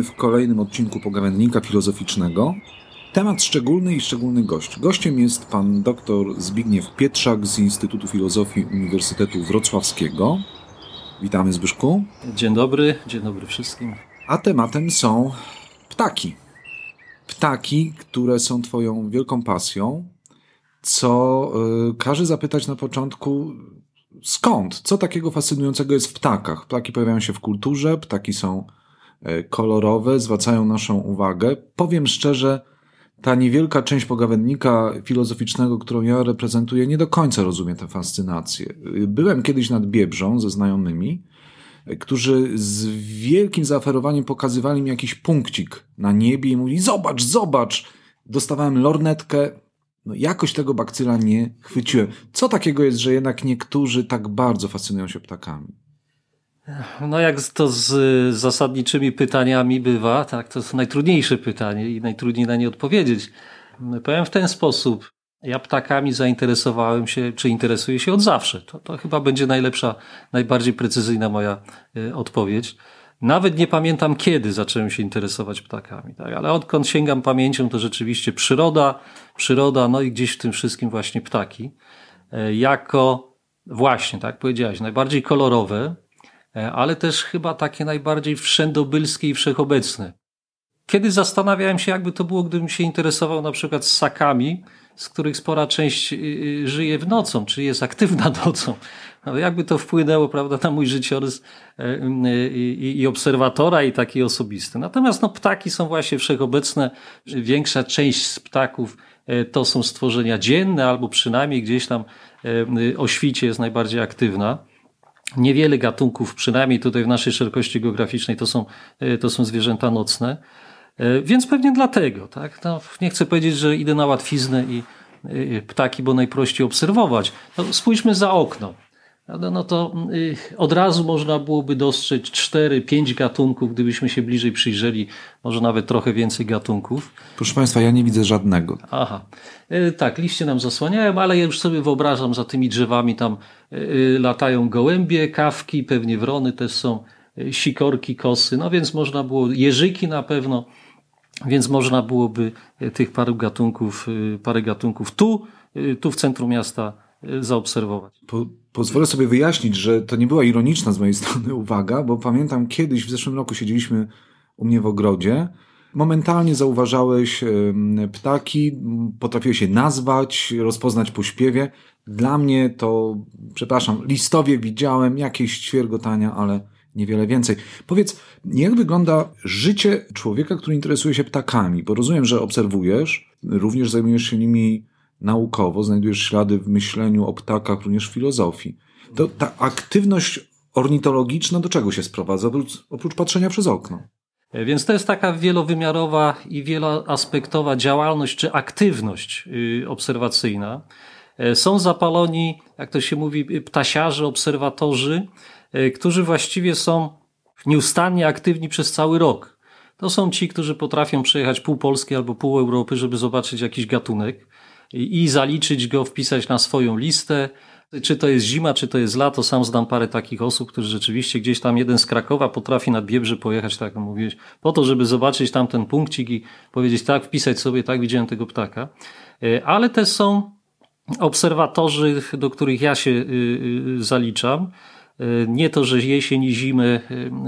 Witamy w kolejnym odcinku Pogawędnika Filozoficznego. Temat szczególny i szczególny gość. Gościem jest pan dr Zbigniew Pietrzak z Instytutu Filozofii Uniwersytetu Wrocławskiego. Witamy Zbyszku. Dzień dobry, dzień dobry wszystkim. A tematem są ptaki. Ptaki, które są twoją wielką pasją, co y, każe zapytać na początku, skąd? Co takiego fascynującego jest w ptakach? Ptaki pojawiają się w kulturze, ptaki są kolorowe, zwracają naszą uwagę. Powiem szczerze, ta niewielka część pogawędnika filozoficznego, którą ja reprezentuję, nie do końca rozumie tę fascynację. Byłem kiedyś nad Biebrzą ze znajomymi, którzy z wielkim zaoferowaniem pokazywali mi jakiś punkcik na niebie i mówili, zobacz, zobacz. Dostawałem lornetkę, no jakoś tego bakcyla nie chwyciłem. Co takiego jest, że jednak niektórzy tak bardzo fascynują się ptakami? No jak to z zasadniczymi pytaniami bywa, tak, to jest najtrudniejsze pytanie i najtrudniej na nie odpowiedzieć. Powiem w ten sposób. Ja ptakami zainteresowałem się, czy interesuję się od zawsze. To, to chyba będzie najlepsza, najbardziej precyzyjna moja y, odpowiedź. Nawet nie pamiętam, kiedy zacząłem się interesować ptakami, tak? ale odkąd sięgam pamięcią, to rzeczywiście przyroda, przyroda, no i gdzieś w tym wszystkim właśnie ptaki. Y, jako właśnie, tak powiedziałeś, najbardziej kolorowe, ale też chyba takie najbardziej wszędobylskie i wszechobecne. Kiedy zastanawiałem się, jakby to było, gdybym się interesował na przykład ssakami, z których spora część y, y, żyje w nocą, czy jest aktywna nocą. No, jakby to wpłynęło, prawda, na mój życiorys e, y, i, i obserwatora, i taki osobisty. Natomiast no, ptaki są właśnie wszechobecne. Większa część z ptaków e, to są stworzenia dzienne, albo przynajmniej gdzieś tam e, o świcie jest najbardziej aktywna. Niewiele gatunków, przynajmniej tutaj w naszej szerokości geograficznej, to są, to są zwierzęta nocne. E, więc pewnie dlatego, tak? No, nie chcę powiedzieć, że idę na łatwiznę i ptaki, bo najprościej obserwować. No, spójrzmy za okno. No, no to od razu można byłoby dostrzec 4-5 gatunków, gdybyśmy się bliżej przyjrzeli, może nawet trochę więcej gatunków. Proszę Państwa, ja nie widzę żadnego. Aha. E, tak, liście nam zasłaniają, ale ja już sobie wyobrażam, za tymi drzewami tam latają gołębie, kawki, pewnie wrony też są, sikorki, kosy, no więc można było, jeżyki na pewno, więc można byłoby e, tych paru gatunków, parę gatunków tu, tu w centrum miasta zaobserwować. Po, pozwolę sobie wyjaśnić, że to nie była ironiczna z mojej strony uwaga, bo pamiętam kiedyś w zeszłym roku siedzieliśmy u mnie w ogrodzie. Momentalnie zauważałeś ptaki, potrafiłeś je nazwać, rozpoznać po śpiewie. Dla mnie to, przepraszam, listowie widziałem, jakieś ćwiergotania, ale niewiele więcej. Powiedz, jak wygląda życie człowieka, który interesuje się ptakami? Bo rozumiem, że obserwujesz, również zajmujesz się nimi naukowo, znajdujesz ślady w myśleniu o ptakach, również w filozofii. To ta aktywność ornitologiczna do czego się sprowadza, oprócz, oprócz patrzenia przez okno? Więc to jest taka wielowymiarowa i wieloaspektowa działalność czy aktywność y, obserwacyjna. E, są zapaloni, jak to się mówi, ptasiarze, obserwatorzy, E, którzy właściwie są nieustannie aktywni przez cały rok. To są ci, którzy potrafią przejechać pół Polski albo pół Europy, żeby zobaczyć jakiś gatunek i zaliczyć go, wpisać na swoją listę. Czy to jest zima, czy to jest lato, sam znam parę takich osób, którzy rzeczywiście gdzieś tam jeden z Krakowa potrafi nad Biebrze pojechać, tak jak mówiłeś, po to, żeby zobaczyć tam ten punkcik i powiedzieć tak, wpisać sobie, tak, widziałem tego ptaka. E, ale też są obserwatorzy, do których ja się y, y, zaliczam, E, nie to, że jesień i zimę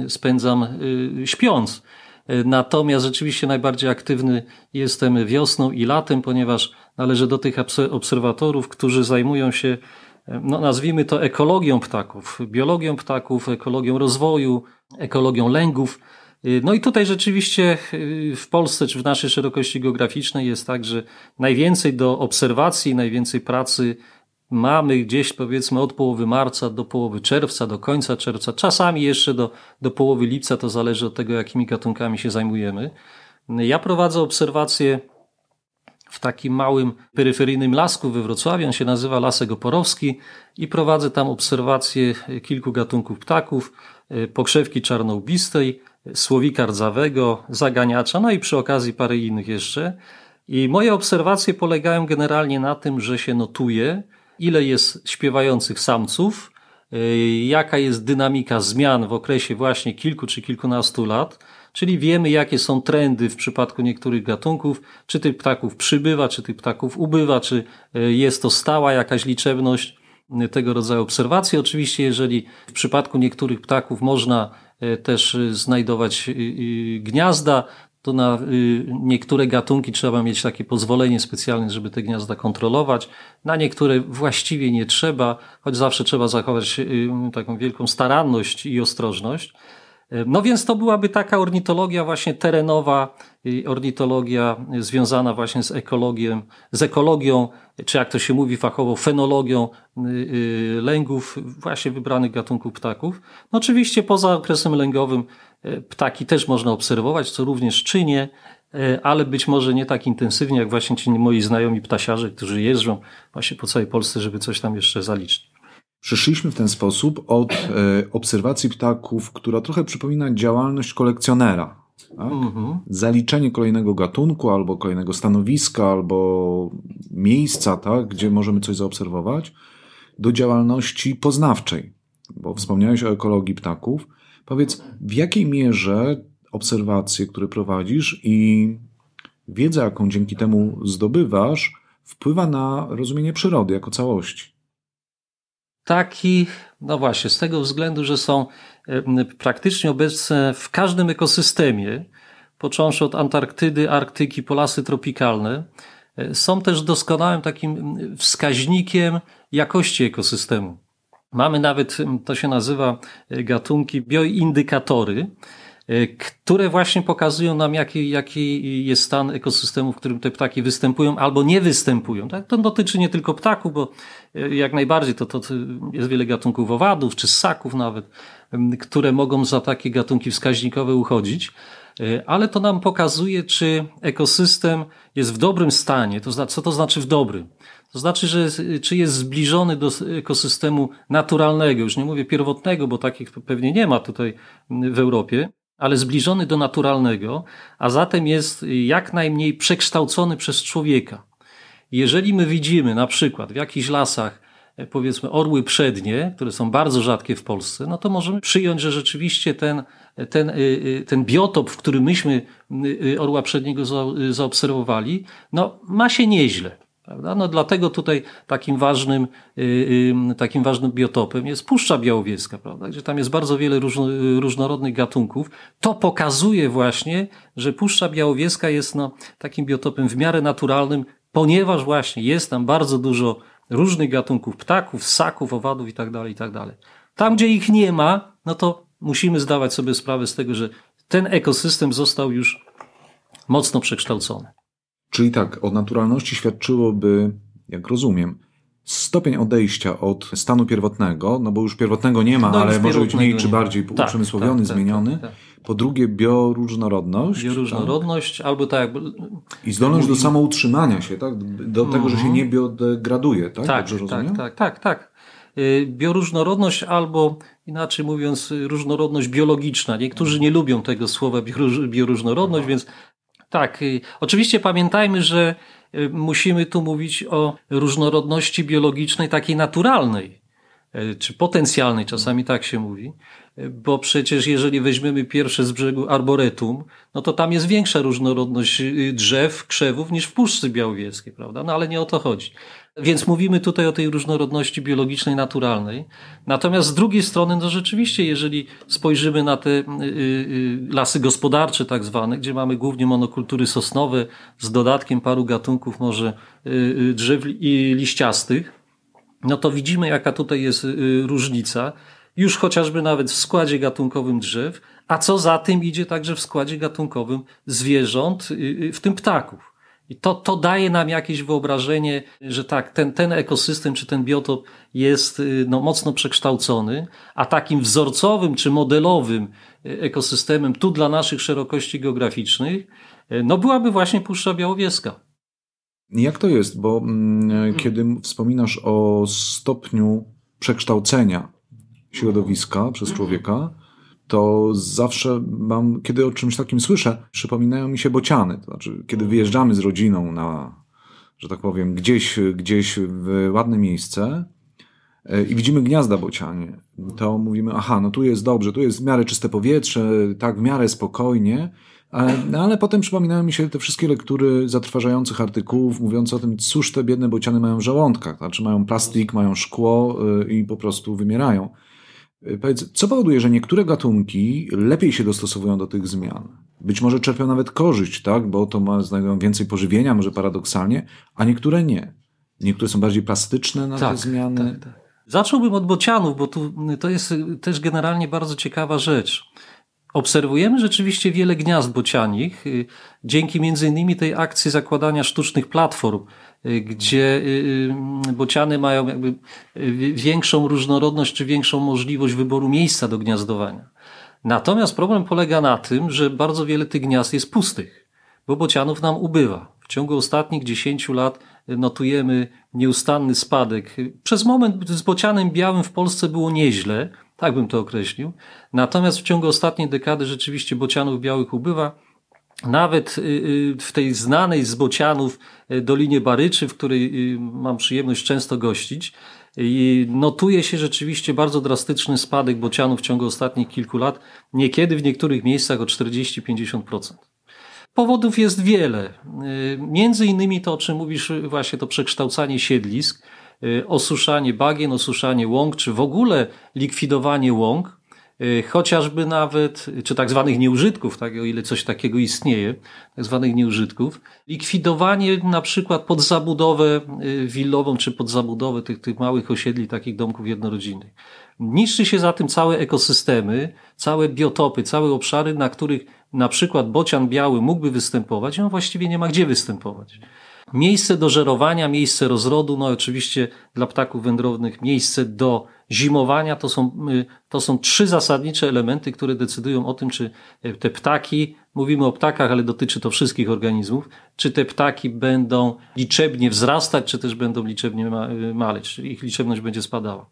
e, spędzam e, śpiąc. Natomiast rzeczywiście najbardziej aktywny jestem wiosną i latem, ponieważ należę do tych obserwatorów, którzy zajmują się, no nazwijmy to ekologią ptaków, biologią ptaków, ekologią rozwoju, ekologią lęgów. No i tutaj rzeczywiście w Polsce, czy w naszej szerokości geograficznej jest tak, że najwięcej do obserwacji, najwięcej pracy mamy gdzieś powiedzmy od połowy marca do połowy czerwca, do końca czerwca, czasami jeszcze do, do połowy lipca, to zależy od tego, jakimi gatunkami się zajmujemy. Ja prowadzę obserwacje w takim małym peryferyjnym lasku we Wrocławiu, on się nazywa Lasek Oporowski i prowadzę tam obserwacje kilku gatunków ptaków, pokrzewki czarnołbistej, słowika rdzawego, zaganiacza, no i przy okazji parę innych jeszcze. I moje obserwacje polegają generalnie na tym, że się notuje, ile jest śpiewających samców, jaka jest dynamika zmian w okresie właśnie kilku czy kilkunastu lat, czyli wiemy, jakie są trendy w przypadku niektórych gatunków, czy tych ptaków przybywa, czy tych ptaków ubywa, czy jest to stała jakaś liczebność tego rodzaju obserwacji. Oczywiście, jeżeli w przypadku niektórych ptaków można też znajdować gniazda, to na niektóre gatunki trzeba mieć takie pozwolenie specjalne, żeby te gniazda kontrolować. Na niektóre właściwie nie trzeba, choć zawsze trzeba zachować taką wielką staranność i ostrożność. No więc to byłaby taka ornitologia właśnie terenowa, ornitologia związana właśnie z ekologią, z ekologią, czy jak to się mówi fachowo, fenologią y, y, lęgów właśnie wybranych gatunków ptaków. No oczywiście poza okresem lęgowym e, ptaki też można obserwować, co również czynię, e, ale być może nie tak intensywnie, jak właśnie ci moi znajomi ptasiarze, którzy jeżdżą właśnie po całej Polsce, żeby coś tam jeszcze zaliczyć. Przeszliśmy w ten sposób od e, obserwacji ptaków, która trochę przypomina działalność kolekcjonera. Tak? Mhm. Zaliczenie kolejnego gatunku, albo kolejnego stanowiska, albo miejsca, tak, gdzie możemy coś zaobserwować, do działalności poznawczej. Bo wspomniałeś o ekologii ptaków. Powiedz, w jakiej mierze obserwacje, które prowadzisz i wiedza, jaką dzięki temu zdobywasz, wpływa na rozumienie przyrody jako całości? Taki, no właśnie, z tego względu, że są praktycznie obecne w każdym ekosystemie, począwszy od Antarktydy, Arktyki, polasy tropikalne, e, są też doskonałym takim wskaźnikiem jakości ekosystemu. Mamy nawet, to się nazywa e, gatunki bioindykatory, które właśnie pokazują nam, jaki, jaki jest stan ekosystemu, w którym te ptaki występują albo nie występują. Tak? To dotyczy nie tylko ptaków, bo e, jak najbardziej to, to jest wiele gatunków owadów czy ssaków nawet, które mogą za takie gatunki wskaźnikowe uchodzić e, ale to nam pokazuje, czy ekosystem jest w dobrym stanie. To znaczy, co to znaczy w dobrym? To znaczy, że czy jest zbliżony do ekosystemu naturalnego, już nie mówię pierwotnego, bo takich pewnie nie ma tutaj w Europie, ale zbliżony do naturalnego, a zatem jest jak najmniej przekształcony przez człowieka. Jeżeli my widzimy na przykład w jakichś lasach e, powiedzmy orły przednie, które są bardzo rzadkie w Polsce, no to możemy przyjąć, że rzeczywiście ten, ten, e, e, ten biotop, w którym myśmy orła przedniego zaobserwowali, no ma się nieźle. Prawda? No dlatego tutaj takim ważnym, takim ważnym biotopem jest Puszcza Białowieska, prawda? gdzie tam jest bardzo wiele różnorodnych gatunków. To pokazuje właśnie, że Puszcza Białowieska jest no, takim biotopem w miarę naturalnym, ponieważ właśnie jest tam bardzo dużo różnych gatunków ptaków, ssaków, owadów itd., tak itd. Tak tam, gdzie ich nie ma, no to musimy zdawać sobie sprawę z tego, że ten ekosystem został już mocno przekształcony. Czyli tak, o naturalności świadczyłoby, jak rozumiem, stopień odejścia od stanu pierwotnego, no bo już pierwotnego nie ma, no ale może być mniej czy bardziej tak, uprzemysłowiony, tak, tak, zmieniony. Tak, tak, po drugie, bioróżnorodność. Bioróżnorodność, tak? albo tak jakby. I zdolność do samoutrzymania się, tak? Do tego, że się mhm. nie biodegraduje, tak? Tak, Dobrze tak, rozumiem? tak, tak, tak. Y, bioróżnorodność albo inaczej mówiąc, różnorodność biologiczna. Niektórzy nie lubią tego słowa bioróżnorodność, więc tak, y, oczywiście pamiętajmy, że y, musimy tu mówić o różnorodności biologicznej, takiej naturalnej, y, czy potencjalnej, czasami tak się mówi, bo przecież jeżeli weźmiemy pierwsze z brzegu arboretum, no to tam jest większa różnorodność drzew, krzewów niż w Puszczy Białowieskiej, prawda? No ale nie o to chodzi. Więc mówimy tutaj o tej różnorodności biologicznej, naturalnej. Natomiast z drugiej strony, no rzeczywiście, jeżeli spojrzymy na te y, y, lasy gospodarcze, tak zwane, gdzie mamy głównie monokultury sosnowe z dodatkiem paru gatunków może y, drzew liściastych, no to widzimy, jaka tutaj jest różnica. Już chociażby nawet w składzie gatunkowym drzew, a co za tym idzie także w składzie gatunkowym zwierząt, w tym ptaków. I to, to daje nam jakieś wyobrażenie, że tak, ten, ten ekosystem czy ten biotop jest y, no, mocno przekształcony, a takim wzorcowym czy modelowym y, ekosystemem tu dla naszych szerokości geograficznych, y, no byłaby właśnie Puszcza Białowieska. Jak to jest? Bo mm, hmm. kiedy wspominasz o stopniu przekształcenia środowiska przez mhm. człowieka, to zawsze mam, kiedy o czymś takim słyszę, przypominają mi się bociany. To znaczy, kiedy wyjeżdżamy z rodziną na, że tak powiem, gdzieś, gdzieś w ładne miejsce e, i widzimy gniazda bocianie, to mówimy, aha, no tu jest dobrze, tu jest w miarę czyste powietrze, tak w miarę spokojnie, ale, no ale potem przypominają mi się te wszystkie lektury zatrważających artykułów mówiące o tym, cóż te biedne bociany mają w żołądkach, znaczy mają plastik, mają szkło e, i po prostu wymierają. E, powiedz, co powoduje, że niektóre gatunki lepiej się dostosowują do tych zmian? Być może czerpią nawet korzyść, tak? bo to ma, znajdują więcej pożywienia, może paradoksalnie, a niektóre nie. Niektóre są bardziej plastyczne na tak, te zmiany. Tak, tak. Zacząłbym od bocianów, bo tu, to jest też generalnie bardzo ciekawa rzecz. Obserwujemy rzeczywiście wiele gniazd bocianich, y, dzięki między innymi tej akcji zakładania sztucznych platform, y, gdzie y, bociany mają jakby większą różnorodność czy większą możliwość wyboru miejsca do gniazdowania. Natomiast problem polega na tym, że bardzo wiele tych gniazd jest pustych, bo bocianów nam ubywa. W ciągu ostatnich 10 lat notujemy nieustanny spadek. Przez moment z bocianem białym w Polsce było nieźle, tak bym to określił. Natomiast w ciągu ostatniej dekady rzeczywiście bocianów białych ubywa. Nawet y, y, w tej znanej z bocianów y, Dolinie Baryczy, w której mam przyjemność często gościć, notuje się rzeczywiście bardzo drastyczny spadek bocianów w ciągu ostatnich kilku lat, niekiedy w niektórych miejscach o 40-50%. Powodów jest wiele. Między innymi to, o czym mówisz, właśnie to przekształcanie siedlisk, osuszanie bagien, osuszanie łąk, czy w ogóle likwidowanie łąk, Y, chociażby nawet, czy tak zwanych nieużytków, tak, o ile coś takiego istnieje, tak zwanych nieużytków, likwidowanie na przykład pod zabudowę y, willową, czy pod zabudowę tych, tych małych osiedli, takich domków jednorodzinnych. Niszczy się za tym całe ekosystemy, całe biotopy, całe obszary, na których na przykład bocian biały mógłby występować, on właściwie nie ma gdzie występować. Miejsce do żerowania, miejsce rozrodu, no oczywiście dla ptaków wędrownych miejsce do zimowania to są, y, to są trzy zasadnicze elementy, które decydują o tym, czy y, te ptaki, mówimy o ptakach, ale dotyczy to wszystkich organizmów, czy te ptaki będą liczebnie wzrastać, czy też będą liczebnie y, maleć, ich liczebność będzie spadała.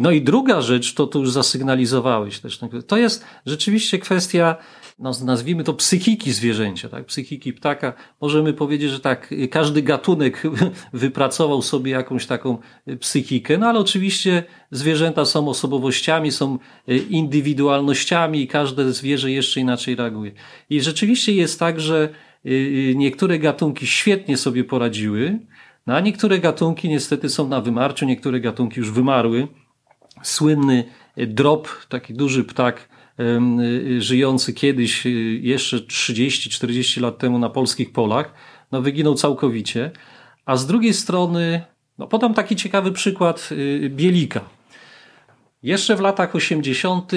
No i druga rzecz, to tu już zasygnalizowałeś też, to jest rzeczywiście kwestia no, nazwijmy to psychiki zwierzęcia, tak? psychiki ptaka. Możemy powiedzieć, że tak, każdy gatunek wypracował sobie jakąś taką psychikę, no ale oczywiście zwierzęta są osobowościami, są e, indywidualnościami i każde zwierzę jeszcze inaczej reaguje. I rzeczywiście jest tak, że e, e, niektóre gatunki świetnie sobie poradziły, no a niektóre gatunki niestety są na wymarciu, niektóre gatunki już wymarły. Słynny drop, taki duży ptak, Y, żyjący kiedyś, y, jeszcze 30-40 lat temu na polskich polach, no wyginął całkowicie. A z drugiej strony, no podam taki ciekawy przykład bielika. Jeszcze w latach 80.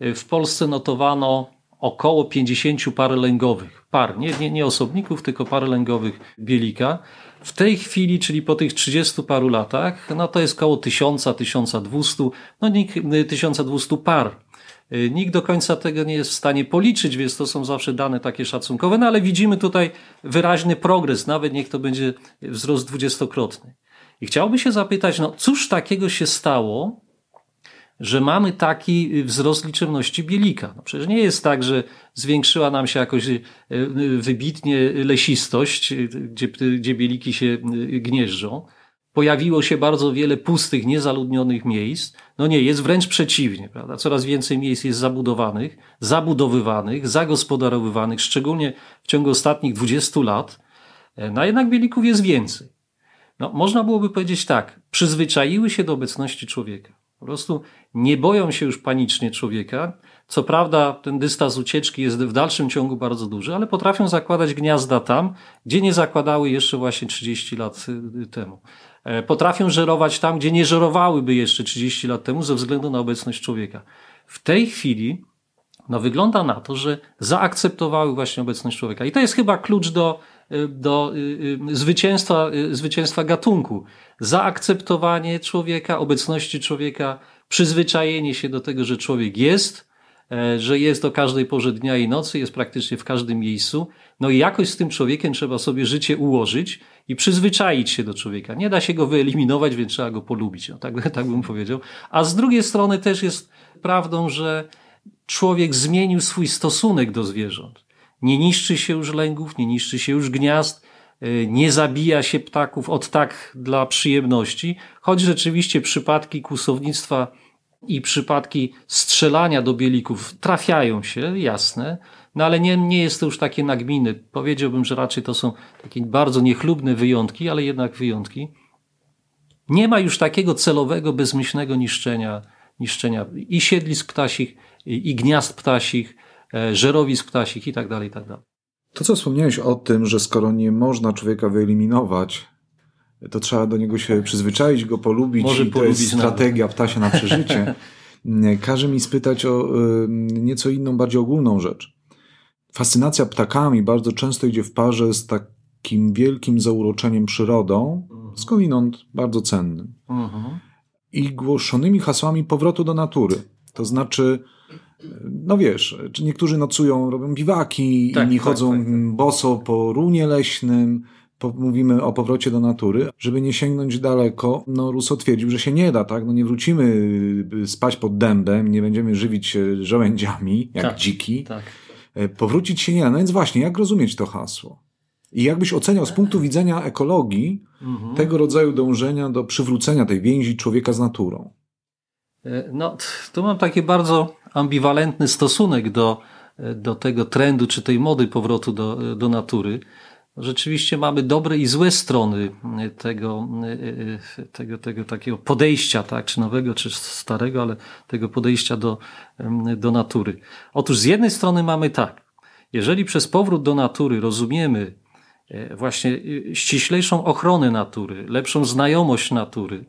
w Polsce notowano około 50 par lęgowych. Par, nie, nie, nie osobników, tylko par lęgowych bielika. W tej chwili, czyli po tych 30 paru latach, no to jest około 1000-1200, no 1200 par Y, nikt do końca tego nie jest w stanie policzyć, więc to są zawsze dane takie szacunkowe, no ale widzimy tutaj wyraźny progres, nawet niech to będzie wzrost dwudziestokrotny. I chciałby się zapytać, no cóż takiego się stało, że mamy taki wzrost liczebności bielika. No przecież nie jest tak, że zwiększyła nam się jakoś y, wybitnie lesistość, gdzie, gdzie bieliki się gnieżdżą pojawiło się bardzo wiele pustych, niezaludnionych miejsc. No nie, jest wręcz przeciwnie, prawda? Coraz więcej miejsc jest zabudowanych, zabudowywanych, zagospodarowywanych, szczególnie w ciągu ostatnich 20 lat. E, no jednak bielików jest więcej. No, można byłoby powiedzieć tak, przyzwyczaiły się do obecności człowieka. Po prostu nie boją się już panicznie człowieka. Co prawda, ten dystans ucieczki jest w dalszym ciągu bardzo duży, ale potrafią zakładać gniazda tam, gdzie nie zakładały jeszcze właśnie 30 lat y, temu. E, potrafią żerować tam, gdzie nie żerowałyby jeszcze 30 lat temu ze względu na obecność człowieka. W tej chwili no, wygląda na to, że zaakceptowały właśnie obecność człowieka. I to jest chyba klucz do, do e, zwycięstwa, zwycięstwa gatunku. Zaakceptowanie człowieka, obecności człowieka, przyzwyczajenie się do tego, że człowiek jest, że jest o każdej porze dnia i nocy, jest praktycznie w każdym miejscu. No i jakoś z tym człowiekiem trzeba sobie życie ułożyć i przyzwyczaić się do człowieka. Nie da się go wyeliminować, więc trzeba go polubić. No, tak, tak bym powiedział. A z drugiej strony też jest prawdą, że człowiek zmienił swój stosunek do zwierząt. Nie niszczy się już lęgów, nie niszczy się już gniazd, e, nie zabija się ptaków od tak dla przyjemności, choć rzeczywiście przypadki kłusownictwa i przypadki strzelania do bielików trafiają się, jasne, no ale nie, nie jest to już takie nagminy. Powiedziałbym, że raczej to są takie bardzo niechlubne wyjątki, ale jednak wyjątki. Nie ma już takiego celowego, bezmyślnego niszczenia, niszczenia i siedlisk ptasich, i, gniazd ptasich, żerowisk ptasich i tak dalej, i tak dalej. To, co wspomniałeś o tym, że skoro nie można człowieka wyeliminować, to trzeba do niego się przyzwyczaić, go polubić Może i to polubić jest nawet. strategia ptasia na przeżycie. Każe mi spytać o y, nieco inną, bardziej ogólną rzecz. Fascynacja ptakami bardzo często idzie w parze z takim wielkim zauroczeniem przyrodą, skądinąd bardzo cennym. Mhm. i głoszonymi hasłami powrotu do natury. To znaczy, no wiesz, czy niektórzy nocują, robią biwaki, Tak, inni tak, chodzą tak, tak. boso po runie leśnym, po, mówimy o powrocie do natury. Żeby nie sięgnąć daleko, no Rousseau twierdził, że się nie da, tak? No nie wrócimy y, spać pod dębem, nie będziemy żywić się żołędziami, jak Tak, dziki. Tak. E, Powrócić się nie da. No więc właśnie, jak rozumieć to hasło? I jakbyś oceniał z punktu widzenia ekologii Mhm. tego rodzaju dążenia do przywrócenia tej więzi człowieka z naturą? E, No, tu mam taki bardzo ambiwalentny stosunek do, do tego trendu czy tej mody powrotu do, do natury. Rzeczywiście mamy dobre i złe strony tego, tego, tego takiego podejścia, tak, czy nowego, czy starego, ale tego podejścia do, do natury. Otóż z jednej strony mamy tak, jeżeli przez powrót do natury rozumiemy e, właśnie e, ściślejszą ochronę natury, lepszą znajomość natury,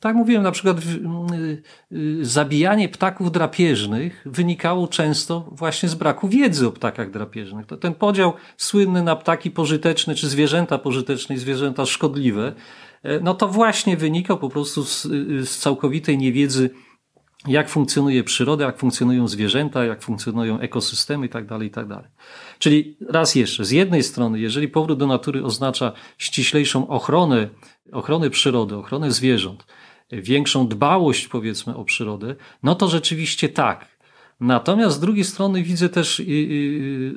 tak mówiłem, na przykład y, y, zabijanie ptaków drapieżnych wynikało często właśnie z braku wiedzy o ptakach drapieżnych. Ten podział słynny na ptaki pożyteczne, czy zwierzęta pożyteczne i zwierzęta szkodliwe, e, no to właśnie wynikał po prostu z, y, z całkowitej niewiedzy, jak funkcjonuje przyroda, jak funkcjonują zwierzęta, jak funkcjonują ekosystemy i tak dalej, i tak. Czyli raz jeszcze, z jednej strony, jeżeli powrót do natury oznacza ściślejszą ochronę, ochronę przyrody, ochronę zwierząt, większą dbałość powiedzmy o przyrodę, no to rzeczywiście tak. Natomiast z drugiej strony widzę też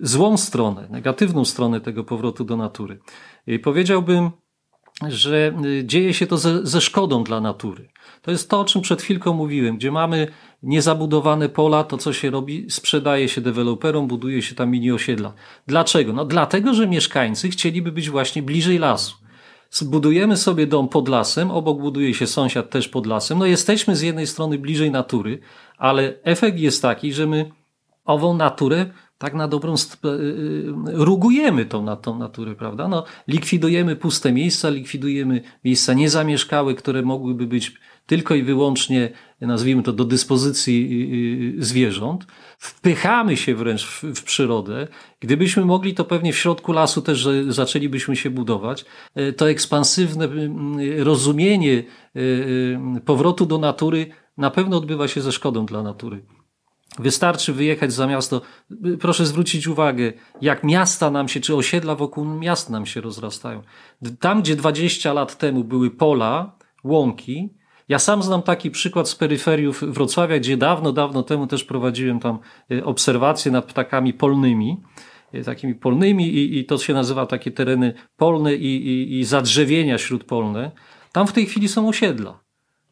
złą stronę, negatywną stronę tego powrotu do natury. Powiedziałbym, że y, dzieje się to ze, ze szkodą dla natury. To jest to, o czym przed chwilką mówiłem, gdzie mamy niezabudowane pola, to co się robi, sprzedaje się deweloperom, buduje się tam mini osiedla. Dlaczego? No dlatego, że mieszkańcy chcieliby być właśnie bliżej lasu. Budujemy sobie dom pod lasem, obok buduje się sąsiad też pod lasem. No jesteśmy z jednej strony bliżej natury, ale efekt jest taki, że my ową naturę tak na dobrą y, y, rugujemy tą, tą naturę, prawda? No, likwidujemy puste miejsca, likwidujemy miejsca niezamieszkałe, które mogłyby być tylko i wyłącznie, nazwijmy to, do dyspozycji y, y, zwierząt. Wpychamy się wręcz w, w przyrodę. Gdybyśmy mogli, to pewnie w środku lasu też zaczęlibyśmy się budować. Y, To ekspansywne rozumienie y, y, powrotu do natury na pewno odbywa się ze szkodą dla natury. Wystarczy wyjechać za miasto. Proszę zwrócić uwagę, jak miasta nam się, czy osiedla wokół miast nam się rozrastają. Tam, gdzie 20 lat temu były pola, łąki, ja sam znam taki przykład z peryferiów Wrocławia, gdzie dawno, dawno temu też prowadziłem tam y, obserwacje nad ptakami polnymi, y, takimi polnymi i, i to się nazywa takie tereny polne i, i, i zadrzewienia śródpolne. Tam w tej chwili są osiedla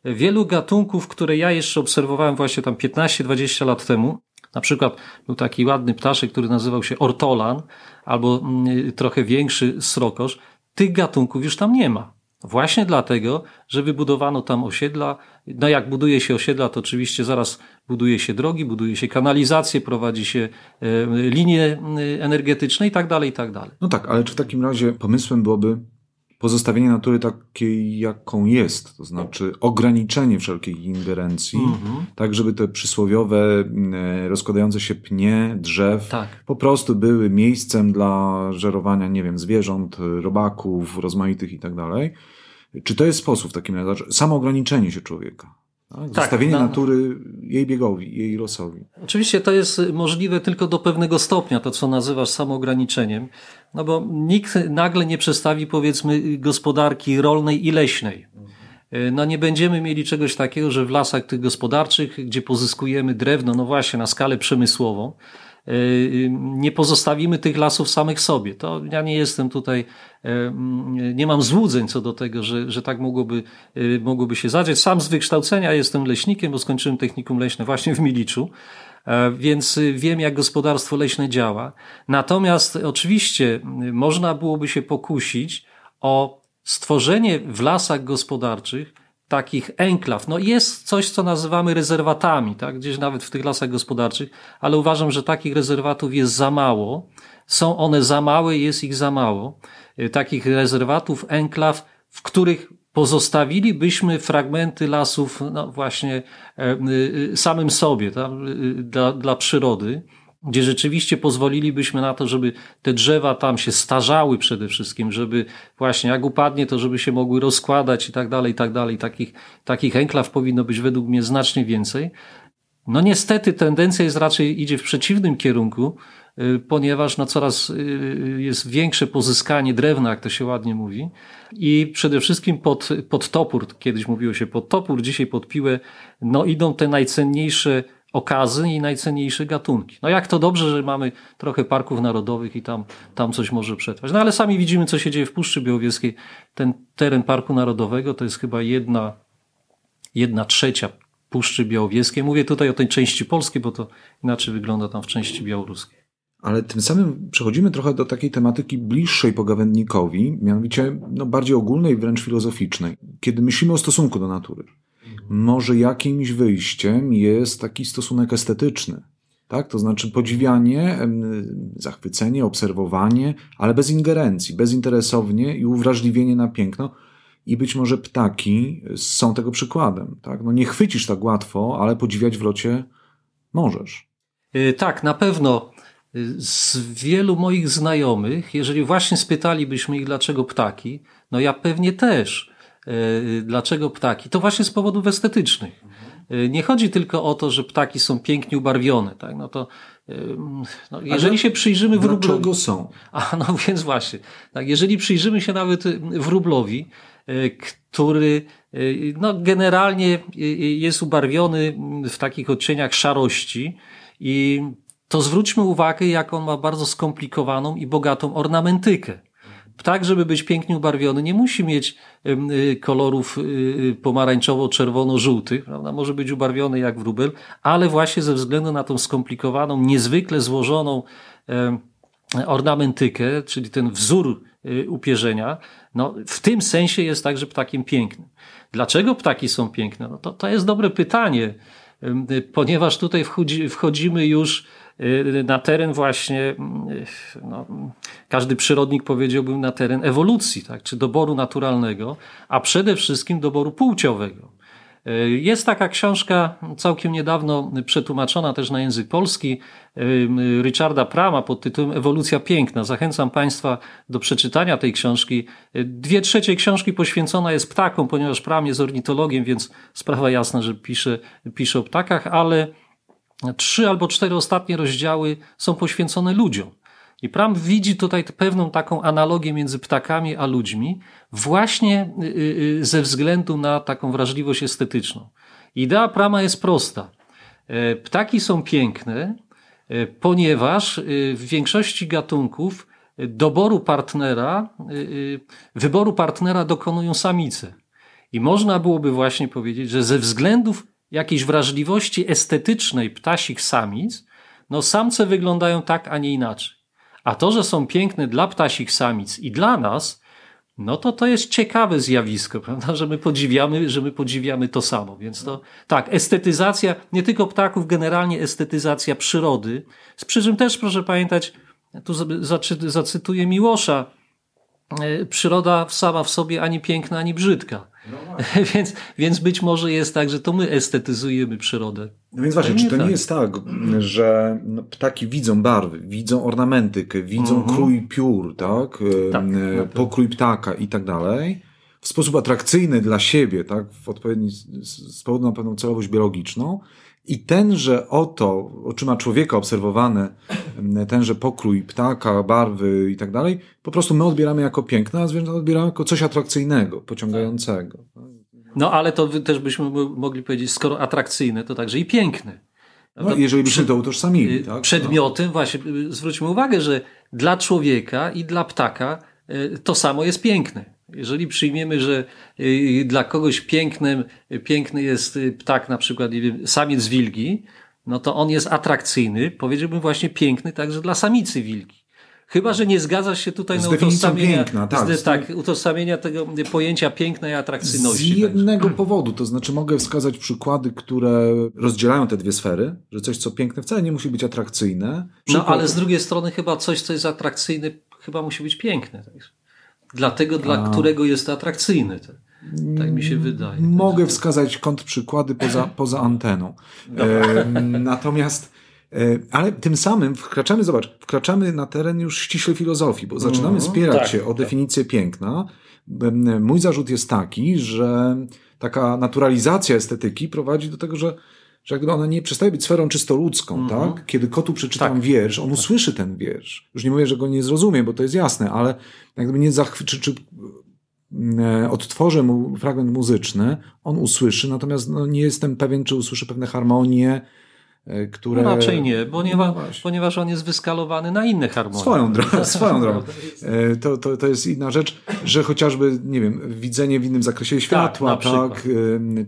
wielu gatunków, które ja jeszcze obserwowałem właśnie tam 15-20 lat temu. Na przykład był taki ładny ptaszek, który nazywał się ortolan, albo mm, trochę większy srokosz. Tych gatunków już tam nie ma. Właśnie dlatego, że wybudowano tam osiedla. No jak buduje się osiedla, to oczywiście zaraz buduje się drogi, buduje się kanalizację, prowadzi się e, linie e, energetyczne i tak dalej, i tak dalej. No tak, ale czy w takim razie pomysłem byłoby pozostawienie natury takiej, jaką jest, to znaczy ograniczenie wszelkiej ingerencji, Mhm. tak żeby te przysłowiowe e, rozkładające się pnie drzew Tak. po prostu były miejscem dla żerowania, nie wiem, zwierząt, robaków, rozmaitych i tak dalej. Czy to jest sposób w takim razie? Znaczy, Samo ograniczenie się człowieka. Tak? Zostawienie na- natury jej biegowi, jej losowi. Oczywiście to jest możliwe tylko do pewnego stopnia, to co nazywasz samoograniczeniem, no bo nikt nagle nie przestawi powiedzmy gospodarki rolnej i leśnej. No nie będziemy mieli czegoś takiego, że w lasach tych gospodarczych, gdzie pozyskujemy drewno, no właśnie na skalę przemysłową, nie pozostawimy tych lasów samych sobie. To ja nie jestem tutaj, nie mam złudzeń co do tego, że, że tak mogłoby, mogłoby się zadziać. Sam z wykształcenia jestem leśnikiem, bo skończyłem technikum leśne właśnie w Miliczu. Więc wiem, jak gospodarstwo leśne działa. Natomiast oczywiście można byłoby się pokusić o stworzenie w lasach gospodarczych takich enklaw. No jest coś, co nazywamy rezerwatami, tak? gdzieś nawet w tych lasach gospodarczych, ale uważam, że takich rezerwatów jest za mało. Są one za małe, jest ich za mało. Y, takich rezerwatów, enklaw, w których pozostawilibyśmy fragmenty lasów, no właśnie e, y, y, samym sobie, tak? dla, dla przyrody gdzie rzeczywiście pozwolilibyśmy na to, żeby te drzewa tam się starzały przede wszystkim, żeby właśnie jak upadnie, to żeby się mogły rozkładać i tak dalej, i tak dalej. Takich, takich enklaw powinno być według mnie znacznie więcej. No niestety tendencja jest raczej idzie w przeciwnym kierunku, y, ponieważ no coraz y, jest większe pozyskanie drewna, jak to się ładnie mówi. I przede wszystkim pod, pod topór, kiedyś mówiło się pod topór, dzisiaj pod piłę, no idą te najcenniejsze okazy i najcenniejsze gatunki. No jak to dobrze, że mamy trochę parków narodowych i tam, tam coś może przetrwać. No ale sami widzimy, co się dzieje w Puszczy Białowieskiej. Ten teren Parku Narodowego to jest chyba jedna, jedna trzecia Puszczy Białowieskiej. Mówię tutaj o tej części polskiej, bo to inaczej wygląda tam w części białoruskiej. Ale tym samym przechodzimy trochę do takiej tematyki bliższej pogawędnikowi, mianowicie no, bardziej ogólnej, wręcz filozoficznej. Kiedy myślimy o stosunku do natury, może jakimś wyjściem jest taki stosunek estetyczny. Tak? To znaczy podziwianie, zachwycenie, obserwowanie, ale bez ingerencji, bezinteresownie i uwrażliwienie na piękno. I być może ptaki są tego przykładem. Tak? No nie chwycisz tak łatwo, ale podziwiać w locie możesz. Y, tak, na pewno. Y, z wielu moich znajomych, jeżeli właśnie spytalibyśmy ich, dlaczego ptaki, no ja pewnie też dlaczego ptaki? To właśnie z powodów estetycznych. E, nie chodzi tylko o to, że ptaki są pięknie ubarwione, tak? No to e, no, jeżeli się przyjrzymy wróblowi. Dlaczego są? A no więc właśnie. Tak, jeżeli przyjrzymy się nawet wróblowi, który no, generalnie jest ubarwiony w takich odcieniach szarości i to zwróćmy uwagę, jak on ma bardzo skomplikowaną i bogatą ornamentykę ptak, żeby być pięknie ubarwiony, nie musi mieć y, kolorów y, y, pomarańczowo-czerwono-żółtych, prawda? Może być ubarwiony jak wróbel, ale właśnie ze względu na tą skomplikowaną, niezwykle złożoną ornamentykę, czyli ten wzór upierzenia, no, w tym sensie jest także ptakiem pięknym. Dlaczego ptaki są piękne? No to, to jest dobre pytanie, ponieważ tutaj wchodzi, wchodzimy już na teren właśnie, y, no, każdy przyrodnik powiedziałby na teren ewolucji, tak, czy doboru naturalnego, a przede wszystkim doboru płciowego. Y, jest taka książka całkiem niedawno przetłumaczona też na język polski Richarda Prama pod tytułem Ewolucja piękna. Zachęcam Państwa do przeczytania tej książki. Dwie trzecie książki poświęcona jest ptakom, ponieważ Pram jest ornitologiem, więc sprawa jasna, że pisze, pisze o ptakach, ale trzy albo cztery ostatnie rozdziały są poświęcone ludziom. I Pram widzi tutaj pewną taką analogię między ptakami a ludźmi, właśnie y, y, y, ze względu na taką wrażliwość estetyczną. Idea Prama jest prosta. E, ptaki są piękne, e, ponieważ w większości gatunków doboru partnera, wyboru partnera dokonują samice. I można byłoby właśnie powiedzieć, że ze względów jakiejś wrażliwości estetycznej ptasich samic, no samce wyglądają tak, a nie inaczej. A to, że są piękne dla ptasich samic i dla nas, no to to jest ciekawe zjawisko, prawda, że my podziwiamy, że my podziwiamy to samo. Więc to tak, estetyzacja nie tylko ptaków, generalnie estetyzacja przyrody. Z przy czym też proszę pamiętać, tu zacytuję Miłosza, przyroda sama w sobie ani piękna, ani brzydka. No więc, więc być może jest tak, że to my estetyzujemy przyrodę. No więc właśnie, czy to tak. nie jest tak, że no, ptaki widzą barwy, widzą ornamentykę, widzą mhm. krój piór, tak? tak no Pokrój ptaka i tak dalej. W sposób atrakcyjny dla siebie, tak? W odpowiedni, z powodu na pewną celowość biologiczną. I tenże oto, oczyma człowieka obserwowane, tenże pokrój ptaka, barwy i tak dalej, po prostu my odbieramy jako piękne, a zwierzęta odbieramy jako coś atrakcyjnego, pociągającego. No ale to też byśmy mogli powiedzieć, skoro atrakcyjne, to także i piękne. No, jeżeli byśmy to utożsamili. Tak? Przedmiotem, no. właśnie, zwróćmy uwagę, że dla człowieka i dla ptaka to samo jest piękne. Jeżeli przyjmiemy, że y, dla kogoś pięknym, piękny jest y, ptak, na przykład nie wiem, samiec wilgi, no to on jest atrakcyjny, powiedziałbym właśnie piękny także dla samicy wilki. Chyba, że nie zgadzasz się tutaj z na utożsamienia, piękna, tak, z, tak, utożsamienia tego pojęcia pięknej atrakcyjności. Z jednego powodu, to znaczy mogę wskazać przykłady, które rozdzielają te dwie sfery, że coś, co piękne wcale nie musi być atrakcyjne. Przykład... No ale z drugiej strony chyba coś, co jest atrakcyjne, chyba musi być piękne. Tak? Dlatego, dla A... którego jest atrakcyjny. Tak mi się wydaje. Mogę wskazać kontrprzykłady poza, poza anteną. E, natomiast e, ale tym samym wkraczamy, zobacz, wkraczamy na teren już ściśle filozofii, bo zaczynamy mm, spierać tak, się o tak. definicję tak. piękna. Mój zarzut jest taki, że taka naturalizacja estetyki prowadzi do tego, że że jakby ona nie przestaje być sferą czysto ludzką, mm -hmm. tak? Kiedy kotu przeczytam tak. wiersz, on usłyszy ten wiersz. Już nie mówię, że go nie zrozumie, bo to jest jasne, ale jakby nie zachwyci, czy, e, odtworzę mu fragment muzyczny, on usłyszy, natomiast no, nie jestem pewien, czy usłyszy pewne harmonie, które... No raczej nie, ponieważ, no ponieważ on jest wyskalowany na inne harmonie. Swoją drogą, swoją drogą. E, to, to, to jest inna rzecz, że chociażby, nie wiem, widzenie w innym zakresie światła, tak, tak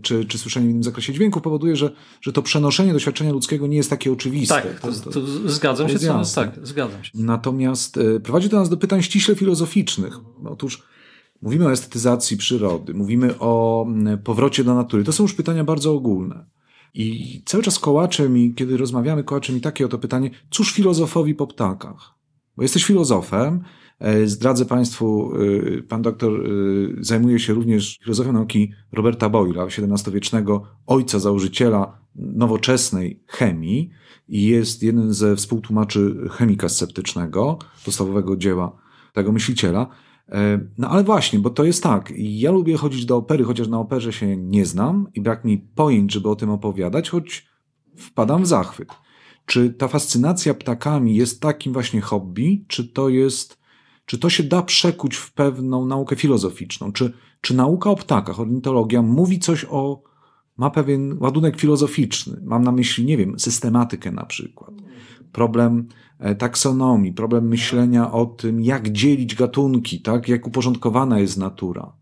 czy, czy słyszenie w innym zakresie dźwięku powoduje, że, że to przenoszenie doświadczenia ludzkiego nie jest takie oczywiste. Tak, to, to, to zgadzam się, co, tak, zgadzam się. Natomiast prowadzi to nas do pytań ściśle filozoficznych. Otóż mówimy o estetyzacji przyrody, mówimy o powrocie do natury. To są już pytania bardzo ogólne. I cały czas kołacze mi, kiedy rozmawiamy, kołacze mi takie oto pytanie, cóż filozofowi po ptakach? Bo jesteś filozofem, e, Zdradzę Państwu, e, pan doktor e, zajmuje się również filozofią nauki Roberta Boyla, XVII-wiecznego ojca założyciela nowoczesnej chemii i jest jeden ze współtłumaczy chemika sceptycznego, podstawowego dzieła tego myśliciela. E, no ale właśnie, bo to jest tak. Ja lubię chodzić do opery, chociaż na operze się nie znam i brak mi pojęć, żeby o tym opowiadać, choć wpadam w zachwyt. Czy ta fascynacja ptakami jest takim właśnie hobby, czy to jest, czy to się da przekuć w pewną naukę filozoficzną? Czy, czy nauka o ptakach, ornitologia mówi coś o, ma pewien ładunek filozoficzny? Mam na myśli, nie wiem, systematykę na przykład. Problem taksonomii, problem myślenia o tym, jak dzielić gatunki, tak? jak uporządkowana jest natura.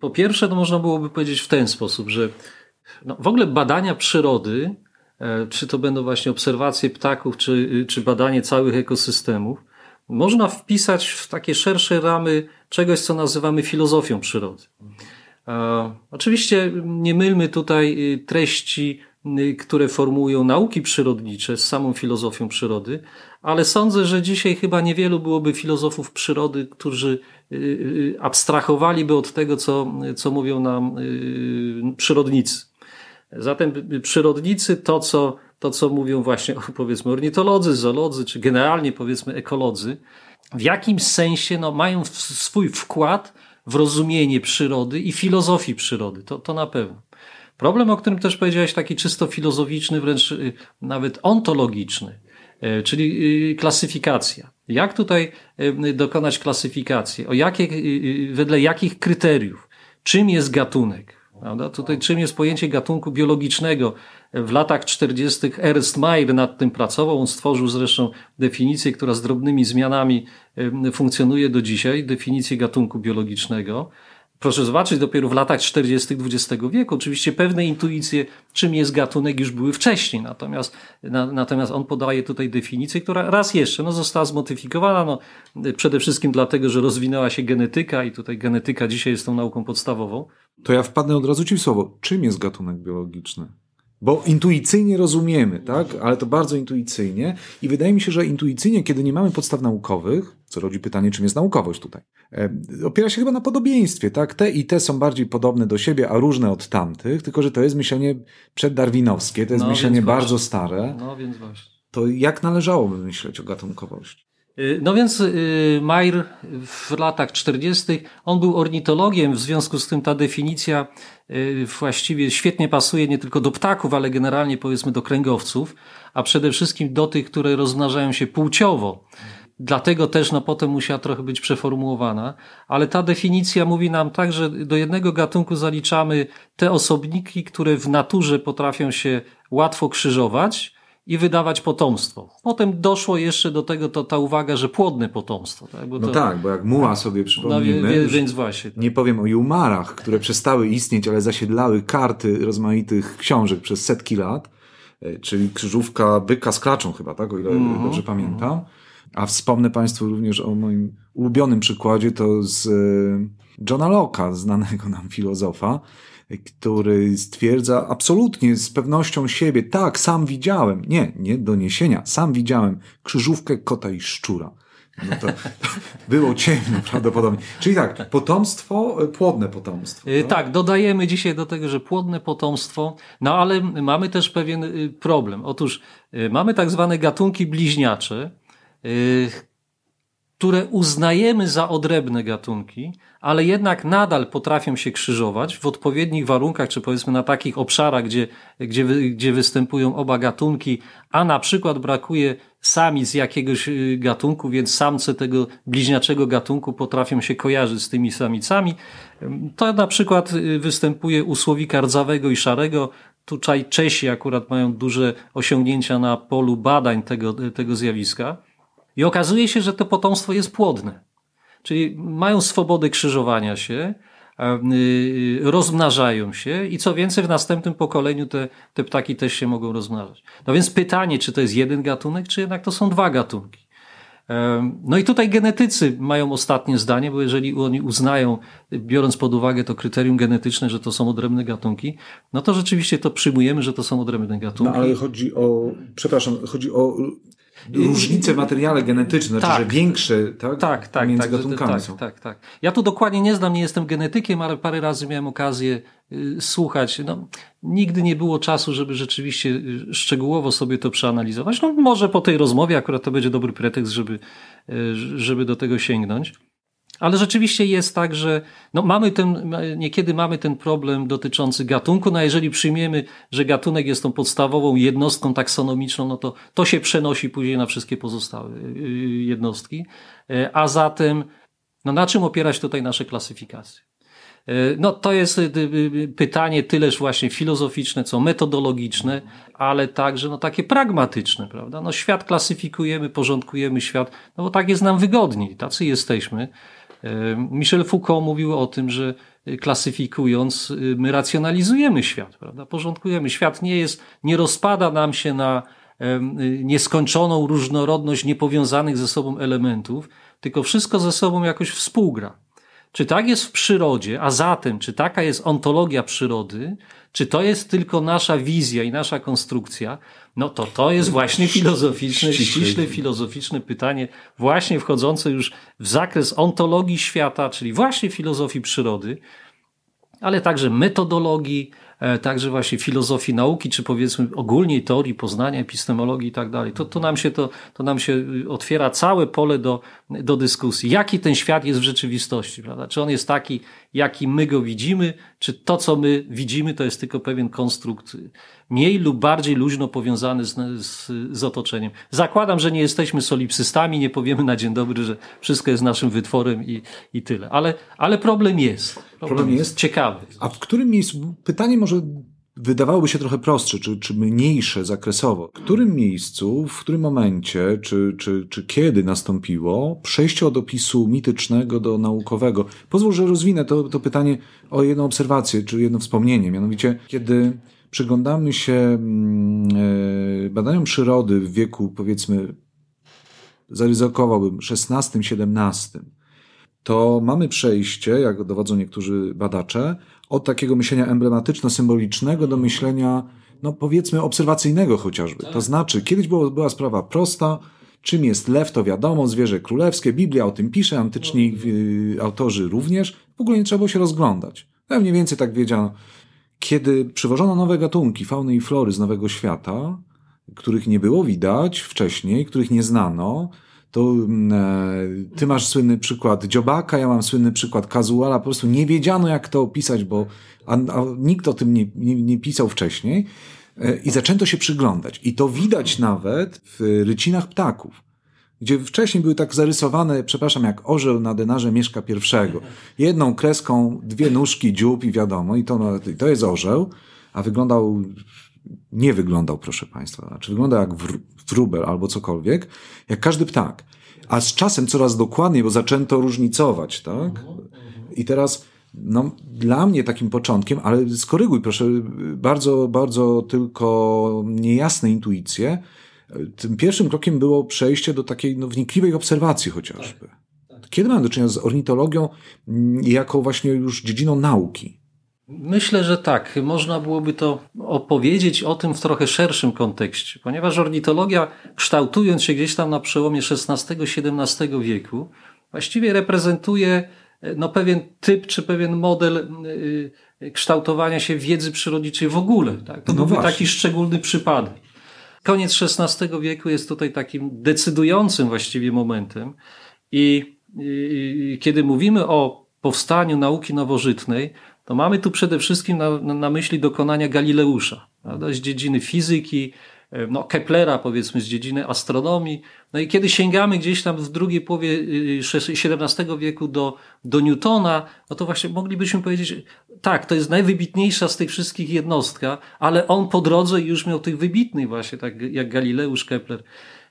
Po pierwsze, to można byłoby powiedzieć w ten sposób, że no, w ogóle badania przyrody, e, czy to będą właśnie obserwacje ptaków, czy, czy badanie całych ekosystemów, można wpisać w takie szersze ramy czegoś, co nazywamy filozofią przyrody. E, oczywiście nie mylmy tutaj y, treści które formułują nauki przyrodnicze z samą filozofią przyrody, ale sądzę, że dzisiaj chyba niewielu byłoby filozofów przyrody, którzy y, y, abstrahowaliby od tego, co, co mówią nam przyrodnicy. Zatem przyrodnicy to, co, to, co mówią właśnie, powiedzmy, ornitolodzy, zoolodzy, czy generalnie powiedzmy ekolodzy, w jakimś sensie no, mają swój wkład w rozumienie przyrody i filozofii przyrody. To, to na pewno. Problem, o którym też powiedziałeś, taki czysto filozoficzny, wręcz y, nawet ontologiczny, y, czyli y, klasyfikacja. Jak tutaj dokonać klasyfikacji? O jakie, wedle jakich kryteriów? Czym jest gatunek? Prawda? Tutaj czym jest pojęcie gatunku biologicznego? W latach 40. Ernst Mayr nad tym pracował. On stworzył zresztą definicję, która z drobnymi zmianami funkcjonuje do dzisiaj, definicję gatunku biologicznego proszę zobaczyć, dopiero w latach 40. XX wieku. Oczywiście pewne intuicje, czym jest gatunek, już były wcześniej, natomiast, na, natomiast on podaje tutaj definicję, która raz jeszcze no, została zmodyfikowana, no, przede wszystkim dlatego, że rozwinęła się genetyka i tutaj genetyka dzisiaj jest tą nauką podstawową. To ja wpadnę od razu ci w słowo. Czym jest gatunek biologiczny? Bo intuicyjnie rozumiemy, tak? Ale to bardzo intuicyjnie. I wydaje mi się, że intuicyjnie, kiedy nie mamy podstaw naukowych, co rodzi pytanie, czym jest naukowość tutaj, e, opiera się chyba na podobieństwie, tak? Te i te są bardziej podobne do siebie, a różne od tamtych, tylko że to jest myślenie przeddarwinowskie, to jest no, myślenie bardzo stare. No więc właśnie. To jak należałoby myśleć o gatunkowości? Y, no więc y, Mayer w latach 40. on był ornitologiem, w związku z tym ta definicja y, właściwie świetnie pasuje nie tylko do ptaków, ale generalnie powiedzmy do kręgowców, a przede wszystkim do tych, które rozmnażają się płciowo. Dlatego też no, potem musiała trochę być przeformułowana, ale ta definicja mówi nam tak, że do jednego gatunku zaliczamy te osobniki, które w naturze potrafią się łatwo krzyżować, i wydawać potomstwo. Potem doszło jeszcze do tego to, ta uwaga, że płodne potomstwo. Tak? Bo no to, tak, bo jak muła sobie przypomnimy, no, wie, więc właśnie. Nie powiem o jumarach, które przestały istnieć, ale zasiedlały karty rozmaitych książek przez setki lat, e, czyli krzyżówka byka z klaczą chyba, tak, o ile mm -hmm. dobrze pamiętam. A wspomnę Państwu również o moim ulubionym przykładzie, to z e, Johna Locke'a, znanego nam filozofa, który stwierdza absolutnie z pewnością siebie, tak, sam widziałem, nie, nie doniesienia, sam widziałem krzyżówkę kota i szczura. No to, to było ciemno prawdopodobnie. Czyli tak, potomstwo, płodne potomstwo. Tak? tak, dodajemy dzisiaj do tego, że płodne potomstwo, no ale mamy też pewien y, problem. Otóż y, mamy tak zwane gatunki bliźniacze, które uznajemy za odrębne gatunki, ale jednak nadal potrafią się krzyżować w odpowiednich warunkach, czy powiedzmy na takich obszarach, gdzie, gdzie, gdzie występują oba gatunki, a na przykład brakuje samic jakiegoś y, gatunku, więc samce tego bliźniaczego gatunku potrafią się kojarzyć z tymi samicami. To na przykład y, występuje u słowika rdzawego i szarego. Tutaj Czesi akurat mają duże osiągnięcia na polu badań tego, tego zjawiska. I okazuje się, że to potomstwo jest płodne. Czyli mają swobodę krzyżowania się, y, rozmnażają się i co więcej, w następnym pokoleniu te, te ptaki też się mogą rozmnażać. No więc pytanie, czy to jest jeden gatunek, czy jednak to są dwa gatunki. No i tutaj genetycy mają ostatnie zdanie, bo jeżeli oni uznają, biorąc pod uwagę to kryterium genetyczne, że to są odrębne gatunki, no to rzeczywiście to przyjmujemy, że to są odrębne gatunki. No ale chodzi o, przepraszam, chodzi o różnice w materiale genetycznym, tak, znaczy, że większe tak, tak, tak, między tak, gatunkami tak, są. Tak, tak. Ja tu dokładnie nie znam, nie jestem genetykiem, ale parę razy miałem okazję y, słuchać. No, nigdy nie było czasu, żeby rzeczywiście y, szczegółowo sobie to przeanalizować. No, może po tej rozmowie akurat to będzie dobry pretekst, żeby, y, żeby do tego sięgnąć. Ale rzeczywiście jest tak, że no mamy ten, niekiedy mamy ten problem dotyczący gatunku, no a jeżeli przyjmiemy, że gatunek jest tą podstawową jednostką taksonomiczną, no to to się przenosi później na wszystkie pozostałe y, y, jednostki. E, a zatem, no na czym opierać tutaj nasze klasyfikacje? E, no to jest y, pytanie tyleż właśnie filozoficzne, co metodologiczne, ale także no takie pragmatyczne, prawda? No świat klasyfikujemy, porządkujemy świat, no bo tak jest nam wygodniej, tacy jesteśmy. Michel Foucault mówił o tym, że klasyfikując, y, my racjonalizujemy świat, prawda? Porządkujemy. Świat nie jest, nie rozpada nam się na y, nieskończoną różnorodność niepowiązanych ze sobą elementów, tylko wszystko ze sobą jakoś współgra. Czy tak jest w przyrodzie, a zatem, czy taka jest ontologia przyrody, czy to jest tylko nasza wizja i nasza konstrukcja, no to to jest właśnie filozoficzne, ściśle filozoficzne pytanie, właśnie wchodzące już w zakres ontologii świata, czyli właśnie filozofii przyrody, ale także metodologii, E, także właśnie filozofii nauki, czy powiedzmy ogólnie teorii poznania, epistemologii i tak dalej. To, to, nam się to, to nam się y, otwiera całe pole do, do dyskusji. Jaki ten świat jest w rzeczywistości, prawda? Czy on jest taki, jaki my go widzimy, czy to, co my widzimy, to jest tylko pewien konstrukt mniej lub bardziej luźno powiązany z, z, z otoczeniem. Zakładam, że nie jesteśmy solipsystami, nie powiemy na dzień dobry, że wszystko jest naszym wytworem i, i tyle. Ale, ale problem jest. Problem, problem jest ciekawy. A w którym miejscu, pytanie może wydawałoby się trochę prostsze, czy, czy mniejsze zakresowo. W którym miejscu, w którym momencie, czy, czy, czy kiedy nastąpiło przejście od opisu mitycznego do naukowego? Pozwól, że rozwinę to, to pytanie o jedną obserwację, czy jedno wspomnienie. Mianowicie, kiedy przyglądamy się mm, e, badaniom przyrody w wieku, powiedzmy, zaryzykowałbym XVI-XVII, to mamy przejście, jak dowodzą niektórzy badacze, od takiego myślenia emblematyczno-symbolicznego do myślenia, no powiedzmy, obserwacyjnego chociażby. To znaczy, kiedyś było, była sprawa prosta, czym jest lew, to wiadomo, zwierzę królewskie, Biblia o tym pisze, antyczni y, autorzy również, w ogóle nie trzeba było się rozglądać. No, mniej więcej tak wiedziano. Kiedy przywożono nowe gatunki fauny i flory z Nowego Świata, których nie było widać wcześniej, których nie znano, to mm, e, ty masz słynny przykład dziobaka, ja mam słynny przykład kazuala, po prostu nie wiedziano jak to opisać, bo a, a nikt o tym nie, nie, nie pisał wcześniej e, i zaczęto się przyglądać. I to widać nawet w rycinach ptaków gdzie wcześniej były tak zarysowane, przepraszam, jak orzeł na denarze Mieszka pierwszego. Jedną kreską, dwie nóżki, dziób i wiadomo, i to, to jest orzeł, a wyglądał nie wyglądał, proszę Państwa. Znaczy wygląda jak wróbel albo cokolwiek, jak każdy ptak. A z czasem coraz dokładniej, bo zaczęto różnicować, tak? I teraz no, dla mnie takim początkiem, ale skoryguj proszę, bardzo, bardzo tylko niejasne intuicje. Tym pierwszym krokiem było przejście do takiej no, wnikliwej obserwacji chociażby. Tak, tak. Kiedy mamy do czynienia z ornitologią jako właśnie już dziedziną nauki? Myślę, że tak. Można byłoby to opowiedzieć o tym w trochę szerszym kontekście, ponieważ ornitologia, kształtując się gdzieś tam na przełomie XVI-XVII wieku, właściwie reprezentuje no, pewien typ czy pewien model y, kształtowania się wiedzy przyrodniczej w ogóle. Tak? To no właśnie. taki szczególny przypadek. Koniec XVI wieku jest tutaj takim decydującym właściwie momentem i, i kiedy mówimy o powstaniu nauki nowożytnej, to mamy tu przede wszystkim na, na myśli dokonania Galileusza, prawda? z dziedziny fizyki, e, no, Keplera, powiedzmy, z dziedziny astronomii. No i kiedy sięgamy gdzieś tam w drugiej połowie XVII y, wieku do, do Newtona, no to właśnie moglibyśmy powiedzieć, tak, to jest najwybitniejsza z tych wszystkich jednostka, ale on po drodze już miał tych wybitnych właśnie, tak jak Galileusz, Kepler.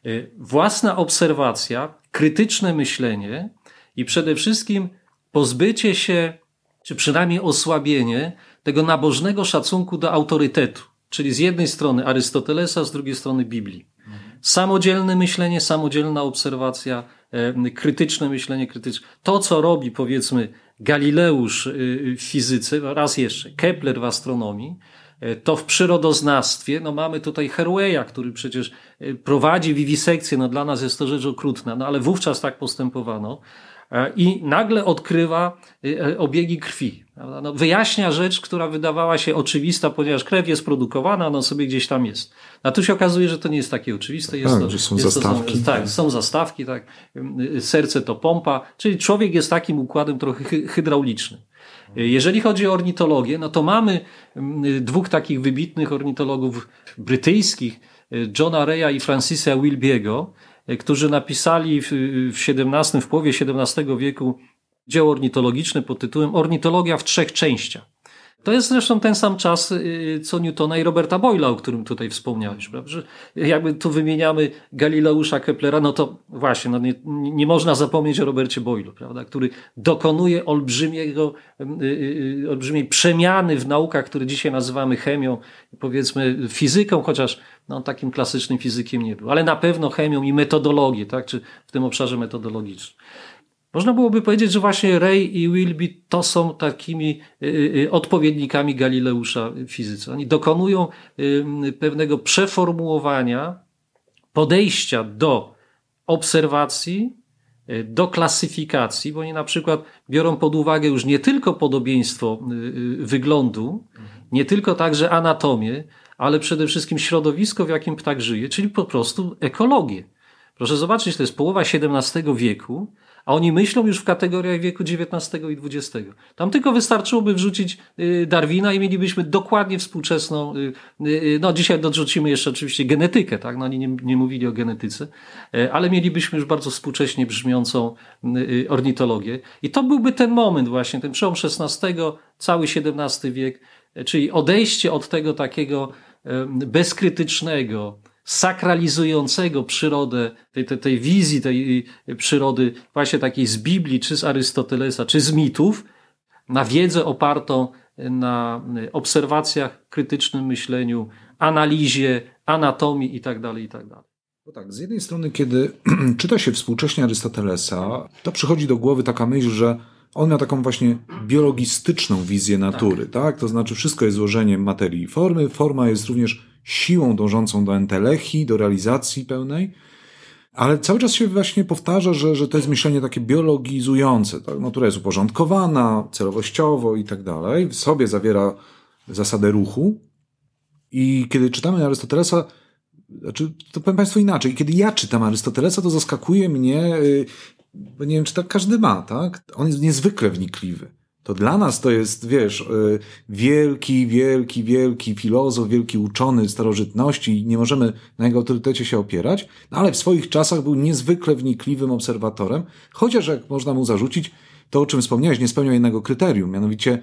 E, własna obserwacja, krytyczne myślenie i przede wszystkim pozbycie się czy przynajmniej osłabienie tego nabożnego szacunku do autorytetu. Czyli z jednej strony Arystotelesa, z drugiej strony Biblii. Samodzielne myślenie, samodzielna obserwacja, e, krytyczne myślenie, krytyczne. To, co robi, powiedzmy, Galileusz y, w fizyce, raz jeszcze, Kepler w astronomii, e, to w przyrodoznawstwie, no mamy tutaj Herweya, który przecież e, prowadzi wiwisekcję, no dla nas jest to rzecz okrutna, no ale wówczas tak postępowano. E, i nagle odkrywa e, e, obiegi krwi. No, wyjaśnia rzecz, która wydawała się oczywista, ponieważ krew jest produkowana, no sobie gdzieś tam jest. A tu się okazuje, że to nie jest takie oczywiste. Jest tak, to, że są jest zastawki. To, tak, są zastawki, tak. Serce to pompa, czyli człowiek jest takim układem trochę hydraulicznym. Jeżeli chodzi o ornitologię, no to mamy dwóch takich wybitnych ornitologów brytyjskich, Johna Reya i Francisa Wilbiego, którzy napisali w, XVII, w połowie XVII wieku dzieło ornitologiczne pod tytułem Ornitologia w trzech częściach. To jest zresztą ten sam czas, y, co Newtona i Roberta Boyla, o którym tutaj wspomniałeś. Prawda? Że jakby tu wymieniamy Galileusza Keplera, no to właśnie, no nie, nie można zapomnieć o Robercie Boylu, prawda? który dokonuje olbrzymiego, y, y, olbrzymiej przemiany w naukach, które dzisiaj nazywamy chemią, powiedzmy fizyką, chociaż no, takim klasycznym fizykiem nie był, ale na pewno chemią i metodologię, tak? czy w tym obszarze metodologicznym. Można byłoby powiedzieć, że właśnie Ray i Wilby to są takimi y, y, odpowiednikami Galileusza w fizyce. Oni dokonują y, pewnego przeformułowania podejścia do obserwacji, do klasyfikacji, bo oni na przykład biorą pod uwagę już nie tylko podobieństwo wyglądu, nie tylko także anatomię, ale przede wszystkim środowisko, w jakim ptak żyje, czyli po prostu ekologię. Proszę zobaczyć, to jest połowa XVII wieku, a oni myślą już w kategoriach wieku XIX i XX. Tam tylko wystarczyłoby wrzucić y, Darwina i mielibyśmy dokładnie współczesną, y, y, no dzisiaj dorzucimy jeszcze oczywiście genetykę, tak, no oni nie, nie mówili o genetyce, ale mielibyśmy już bardzo współcześnie brzmiącą ornitologię i to byłby ten moment właśnie, ten przełom XVI, cały XVII wiek, czyli odejście od tego takiego bezkrytycznego, sakralizującego przyrodę, tej, tej, tej wizji tej przyrody, właśnie takiej z Biblii, czy z Arystotelesa, czy z mitów, na wiedzę opartą na obserwacjach, krytycznym myśleniu, analizie, anatomii itd. Tak itd. Tak no tak, z jednej strony, kiedy czyta się współcześnie Arystotelesa, to przychodzi do głowy taka myśl, że on miał taką właśnie biologistyczną wizję natury, tak? tak? To znaczy wszystko jest złożeniem materii i formy, forma jest również siłą dążącą do entelechii, do realizacji pełnej, ale cały czas się właśnie powtarza, że, że to jest myślenie takie biologizujące, tak? natura no, jest uporządkowana celowościowo i tak dalej, w sobie zawiera zasadę ruchu i kiedy czytamy Arystotelesa, znaczy, to powiem Państwu inaczej. Kiedy ja czytam Arystotelesa, to zaskakuje mnie, y, bo nie wiem, czy tak każdy ma, tak? On jest niezwykle wnikliwy to dla nas to jest, wiesz, y, wielki, wielki, wielki filozof, wielki uczony starożytności i nie możemy na jego autorytecie się opierać, no ale w swoich czasach był niezwykle wnikliwym obserwatorem, chociaż jak można mu zarzucić, to o czym wspomniałeś, nie spełniał jednego kryterium, mianowicie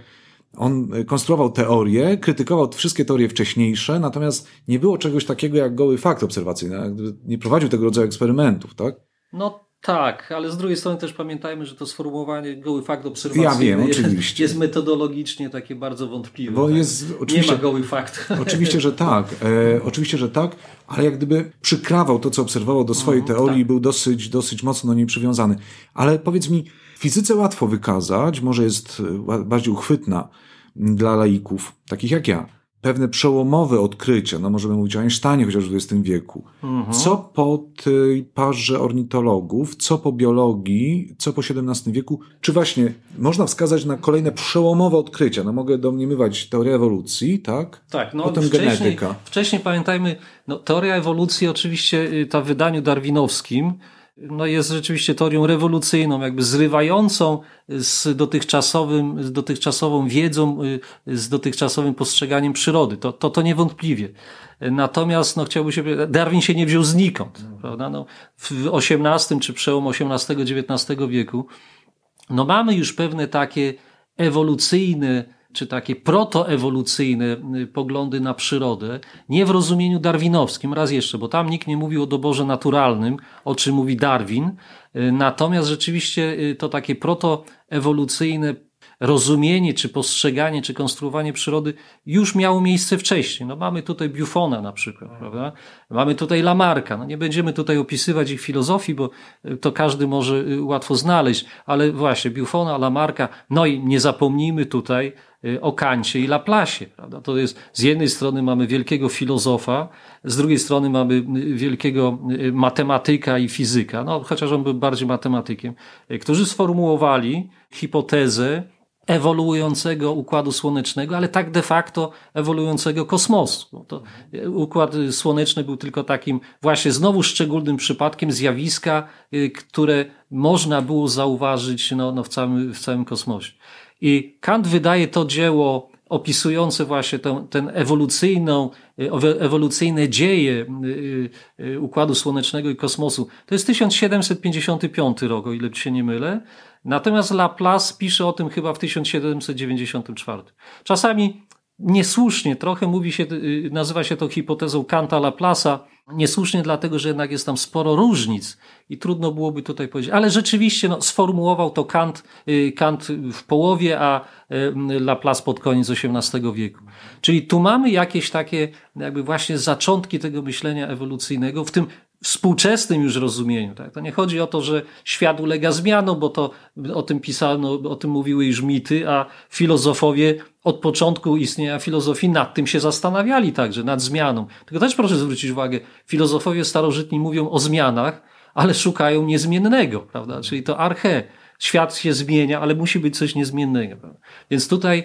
On konstruował teorie, krytykował wszystkie teorie wcześniejsze, natomiast nie było czegoś takiego jak goły fakt obserwacyjny. Nie prowadził tego rodzaju eksperymentów, tak? No tak, ale z drugiej strony też pamiętajmy, że to sformułowanie goły fakt obserwacyjny ja wiem, oczywiście. jest metodologicznie takie bardzo wątpliwe. Bo tak? jest, oczywiście, Nie ma goły fakt. Oczywiście, że tak. E, oczywiście, że tak, ale jak gdyby przykrawał to, co obserwował do swojej mm, teorii i tak. był dosyć, dosyć mocno do niej przywiązany. Ale powiedz mi, fizyce łatwo wykazać, może jest bardziej uchwytna dla laików, takich jak ja pewne przełomowe odkrycia, no możemy mówić o Einsteinie chociaż w XX wieku. Mhm. Co po tej parze ornitologów, co po biologii, co po XVII wieku, czy właśnie można wskazać na kolejne przełomowe odkrycia? No mogę domniemywać teorię ewolucji, tak? Tak, no Potem wcześniej, genetyka. Wcześniej pamiętajmy, no, teoria ewolucji oczywiście y, ta w wydaniu darwinowskim, no jest rzeczywiście teorią rewolucyjną, jakby zrywającą z dotychczasowym, z dotychczasową wiedzą, y, z dotychczasowym postrzeganiem przyrody. To, to, to niewątpliwie. Natomiast, no chciałbym się, Darwin się nie wziął znikąd, prawda? No, w XVIII czy przełom XVIII-XIX wieku, no mamy już pewne takie ewolucyjne czy takie protoewolucyjne y, poglądy na przyrodę, nie w rozumieniu darwinowskim, raz jeszcze, bo tam nikt nie mówił o doborze naturalnym, o czym mówi Darwin, y, natomiast rzeczywiście y, to takie protoewolucyjne rozumienie, czy postrzeganie, czy konstruowanie przyrody już miało miejsce wcześniej. No mamy tutaj Buffona na przykład, prawda? Mamy tutaj Lamarka. No nie będziemy tutaj opisywać ich filozofii, bo to każdy może łatwo znaleźć, ale właśnie Buffona, Lamarka, no i nie zapomnijmy tutaj o Kancie i Laplacie. Prawda? To jest, z jednej strony mamy wielkiego filozofa, z drugiej strony mamy y, wielkiego y, matematyka i fizyka, no, chociaż on był bardziej matematykiem, którzy sformułowali hipotezę ewoluującego układu słonecznego, ale tak de facto ewoluującego kosmosu. To układ słoneczny był tylko takim właśnie znowu szczególnym przypadkiem zjawiska, które można było zauważyć no, no w, całym, w całym kosmosie. I Kant wydaje to dzieło opisujące właśnie ten, ten ewolucyjną, ewolucyjne dzieje y, y, Układu Słonecznego i kosmosu. To jest 1755 rok, o ile się nie mylę. Natomiast Laplace pisze o tym chyba w 1794. Czasami niesłusznie, trochę mówi się, y, nazywa się to hipotezą Kanta Laplace'a, niesłusznie dlatego, że jednak jest tam sporo różnic i trudno byłoby tutaj powiedzieć, ale rzeczywiście no, sformułował to Kant, y, Kant w połowie, a y, Laplace pod koniec XVIII wieku. Czyli tu mamy jakieś takie jakby właśnie zaczątki tego myślenia ewolucyjnego, w tym współczesnym już rozumieniu. Tak? To nie chodzi o to, że świat ulega zmianom, bo to o tym pisano, o tym mówiły już mity, a filozofowie od początku istnienia filozofii nad tym się zastanawiali także, nad zmianą. Tylko też proszę zwrócić uwagę, filozofowie starożytni mówią o zmianach, ale szukają niezmiennego, prawda? Czyli to arche. Świat się zmienia, ale musi być coś niezmiennego. Więc tutaj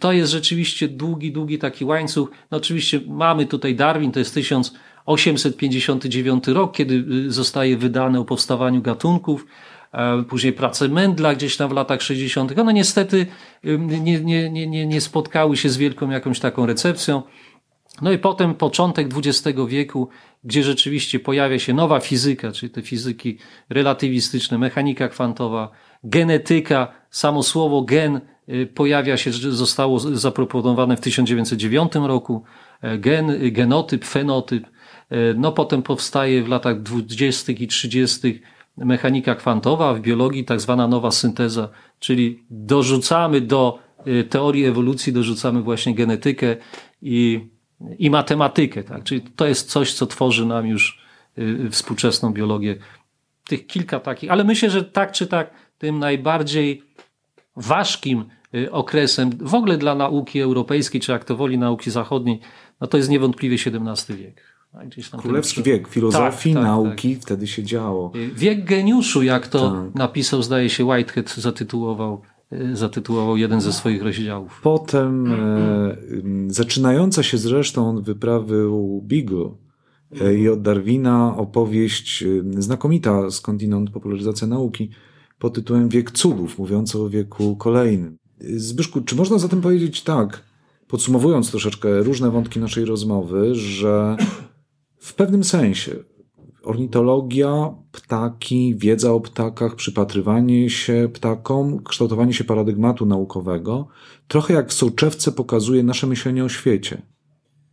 to jest rzeczywiście długi, długi taki łańcuch. No oczywiście mamy tutaj Darwin, to jest 1859 rok, kiedy y, zostaje wydane o powstawaniu gatunków. E, później prace Mendla gdzieś tam w latach 60. One niestety nie, nie, nie, nie spotkały się z wielką jakąś taką recepcją. No i potem początek XX wieku, gdzie rzeczywiście pojawia się nowa fizyka, czyli te fizyki relatywistyczne, mechanika kwantowa, genetyka, samo słowo gen y, pojawia się, zostało zaproponowane w 1909 roku, e, gen, genotyp, fenotyp, no potem powstaje w latach 20. i 30 mechanika kwantowa, w biologii tak zwana nowa synteza, czyli dorzucamy do y, teorii ewolucji, dorzucamy właśnie genetykę i, i matematykę. Tak? Czyli to jest coś, co tworzy nam już y, współczesną biologię. Tych kilka takich, ale myślę, że tak czy tak, tym najbardziej ważkim y, okresem w ogóle dla nauki europejskiej, czy jak to woli nauki zachodniej, no to jest niewątpliwie XVII wiek. Królewski wiek filozofii, tak, tak, nauki, tak. wtedy się działo. Wiek geniuszu, jak to tak. napisał, zdaje się, Whitehead zatytułował, e, zatytułował jeden ze swoich rozdziałów. Potem e, zaczynająca się zresztą od wyprawy u Beagle e, i od Darwina opowieść e, znakomita skądinąd popularyzacja nauki pod tytułem Wiek cudów, mówiąca o wieku kolejnym. Zbyszku, czy można zatem powiedzieć tak, podsumowując troszeczkę różne wątki naszej rozmowy, że w pewnym sensie ornitologia, ptaki, wiedza o ptakach, przypatrywanie się ptakom, kształtowanie się paradygmatu naukowego, trochę jak w soczewce pokazuje nasze myślenie o świecie.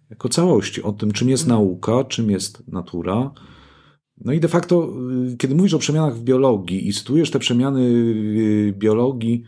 Jako całości, o tym, czym jest nauka, czym jest natura. No i de facto, y, kiedy mówisz o przemianach w biologii i sytuujesz te przemiany y, biologii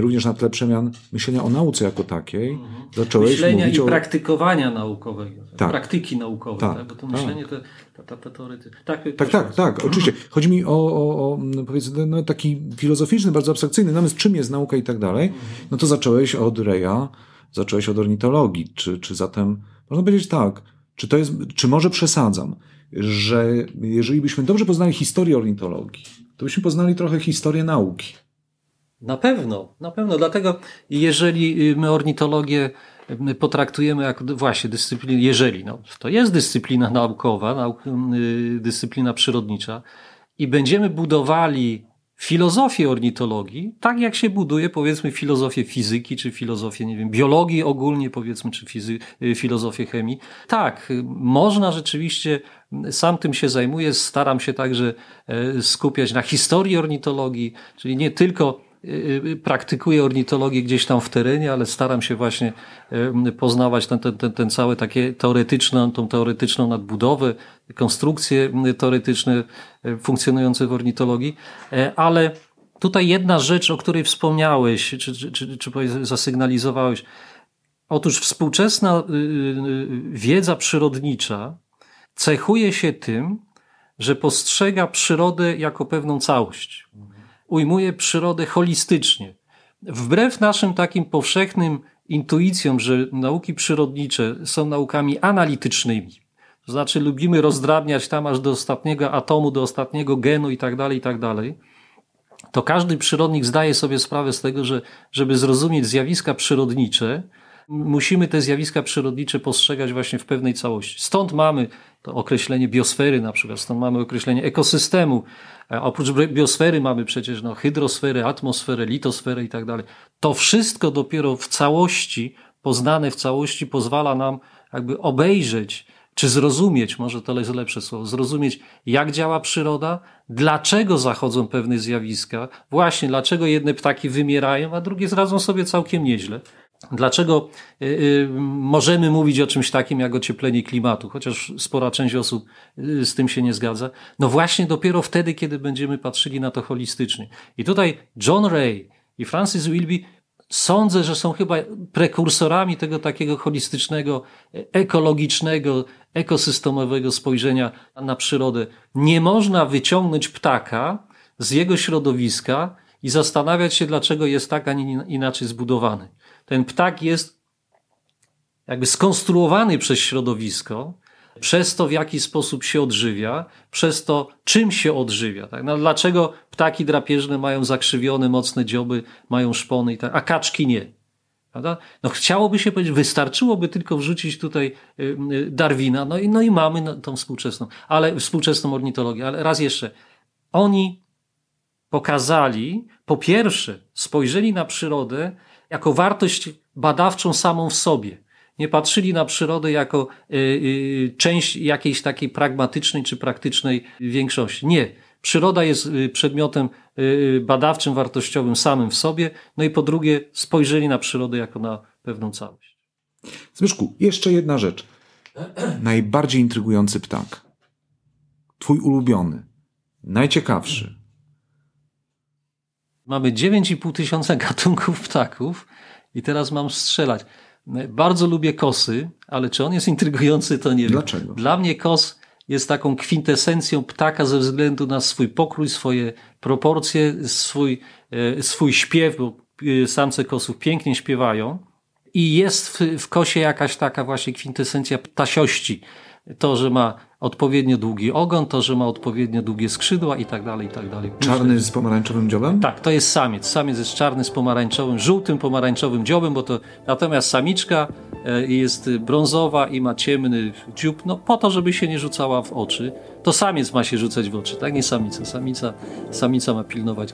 również na tle przemian myślenia o nauce jako takiej, mhm. zacząłeś Myślenia mówić i o... praktykowania naukowego, tak. praktyki naukowej, tak. tak. bo to tak. myślenie to, to, to, to teorety... Tak, tak, tak, tak, oczywiście. Chodzi mi o, o, o no powiedzmy, no, taki filozoficzny, bardzo abstrakcyjny namysł, czym jest nauka i tak dalej, mhm. no to zacząłeś od Reja, zacząłeś od ornitologii, czy, czy zatem, można powiedzieć tak, czy to jest, czy może przesadzam, że jeżeli byśmy dobrze poznali historię ornitologii, to byśmy poznali trochę historię nauki. Na pewno, na pewno. Dlatego, jeżeli my ornitologię potraktujemy jako właśnie dyscyplinę, jeżeli, no, to jest dyscyplina naukowa, nauk, y, dyscyplina przyrodnicza i będziemy budowali filozofię ornitologii, tak jak się buduje powiedzmy filozofię fizyki, czy filozofię, nie wiem, biologii ogólnie powiedzmy, czy fizy, y, filozofię chemii. Tak, można rzeczywiście, sam tym się zajmuję, staram się także e, skupiać na historii ornitologii, czyli nie tylko Y, y, praktykuję ornitologię gdzieś tam w terenie, ale staram się właśnie y, poznawać ten, ten, ten, ten całe takie teoretyczną, tą teoretyczną nadbudowę, konstrukcje teoretyczne funkcjonujące w ornitologii, e, ale tutaj jedna rzecz, o której wspomniałeś, czy, czy, czy, czy zasygnalizowałeś. Otóż współczesna wiedza przyrodnicza cechuje się tym, że postrzega przyrodę jako pewną całość ujmuje przyrodę holistycznie. Wbrew naszym takim powszechnym intuicjom, że nauki przyrodnicze są naukami analitycznymi, to znaczy lubimy rozdrabniać tam aż do ostatniego atomu, do ostatniego genu i tak dalej, i tak to każdy przyrodnik zdaje sobie sprawę z tego, że żeby zrozumieć zjawiska przyrodnicze, musimy te zjawiska przyrodnicze postrzegać właśnie w pewnej całości. Stąd mamy to określenie biosfery na przykład, stąd mamy określenie ekosystemu. A oprócz biosfery mamy przecież no, hydrosferę, atmosferę, litosferę i tak dalej. To wszystko dopiero w całości, poznane w całości pozwala nam jakby obejrzeć, czy zrozumieć, może to jest lepsze słowo, zrozumieć, jak działa przyroda, dlaczego zachodzą pewne zjawiska, właśnie dlaczego jedne ptaki wymierają, a drugie zradzą sobie całkiem nieźle. Dlaczego y, y, możemy mówić o czymś takim jak ocieplenie klimatu, chociaż spora część osób y, z tym się nie zgadza? No właśnie dopiero wtedy, kiedy będziemy patrzyli na to holistycznie. I tutaj John Ray i Francis Wilby sądzę, że są chyba prekursorami tego takiego holistycznego, ekologicznego, ekosystemowego spojrzenia na przyrodę. Nie można wyciągnąć ptaka z jego środowiska i zastanawiać się, dlaczego jest tak, a nie inaczej zbudowany ten ptak jest jakby skonstruowany przez środowisko, przez to, w jaki sposób się odżywia, przez to, czym się odżywia. Tak? No, dlaczego ptaki drapieżne mają zakrzywione, mocne dzioby, mają szpony, i tak, a kaczki nie? No, chciałoby się powiedzieć, wystarczyłoby tylko wrzucić tutaj y, y, Darwina, no i, no i mamy no, tą współczesną, ale współczesną ornitologię. Ale raz jeszcze, oni pokazali, po pierwsze, spojrzeli na przyrodę jako wartość badawczą samą w sobie. Nie patrzyli na przyrodę jako y, y, część jakiejś takiej pragmatycznej czy praktycznej większości. Nie. Przyroda jest y, przedmiotem badawczym, wartościowym samym w sobie. No i po drugie, spojrzeli na przyrodę jako na pewną całość. Zbyszku, jeszcze jedna rzecz. Najbardziej intrygujący ptak. Twój ulubiony. Najciekawszy Mamy 9,5 tysiąca gatunków ptaków i teraz mam strzelać. Bardzo lubię kosy, ale czy on jest intrygujący, to nie wiem. Dlaczego? Dla mnie kos jest taką kwintesencją ptaka ze względu na swój pokrój, swoje proporcje, swój, e, swój śpiew, bo e, samce kosów pięknie śpiewają. I jest w, w kosie jakaś taka właśnie kwintesencja ptasiości. To, że ma odpowiednio długi ogon, to, że ma odpowiednio długie skrzydła i tak dalej, i tak dalej. Czarny z pomarańczowym dziobem? Tak, to jest samiec. Samiec jest czarny z pomarańczowym, żółtym pomarańczowym dziobem, bo to natomiast samiczka e, jest brązowa i ma ciemny dziób, no po to, żeby się nie rzucała w oczy. To samiec ma się rzucać w oczy, tak? Nie samica. Samica, samica ma pilnować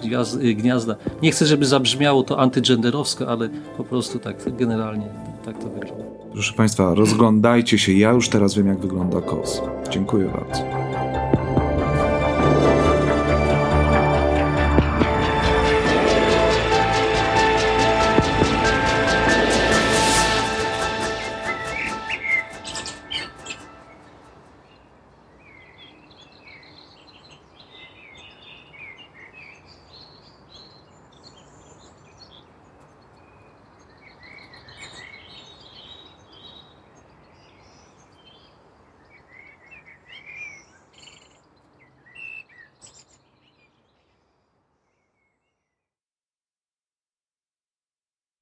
gniazda. Nie chcę, żeby zabrzmiało to antygenderowsko, ale po prostu tak generalnie tak to wygląda. Proszę Państwa, rozglądajcie się. Ja już teraz wiem, jak wygląda kos. Dziękuję bardzo.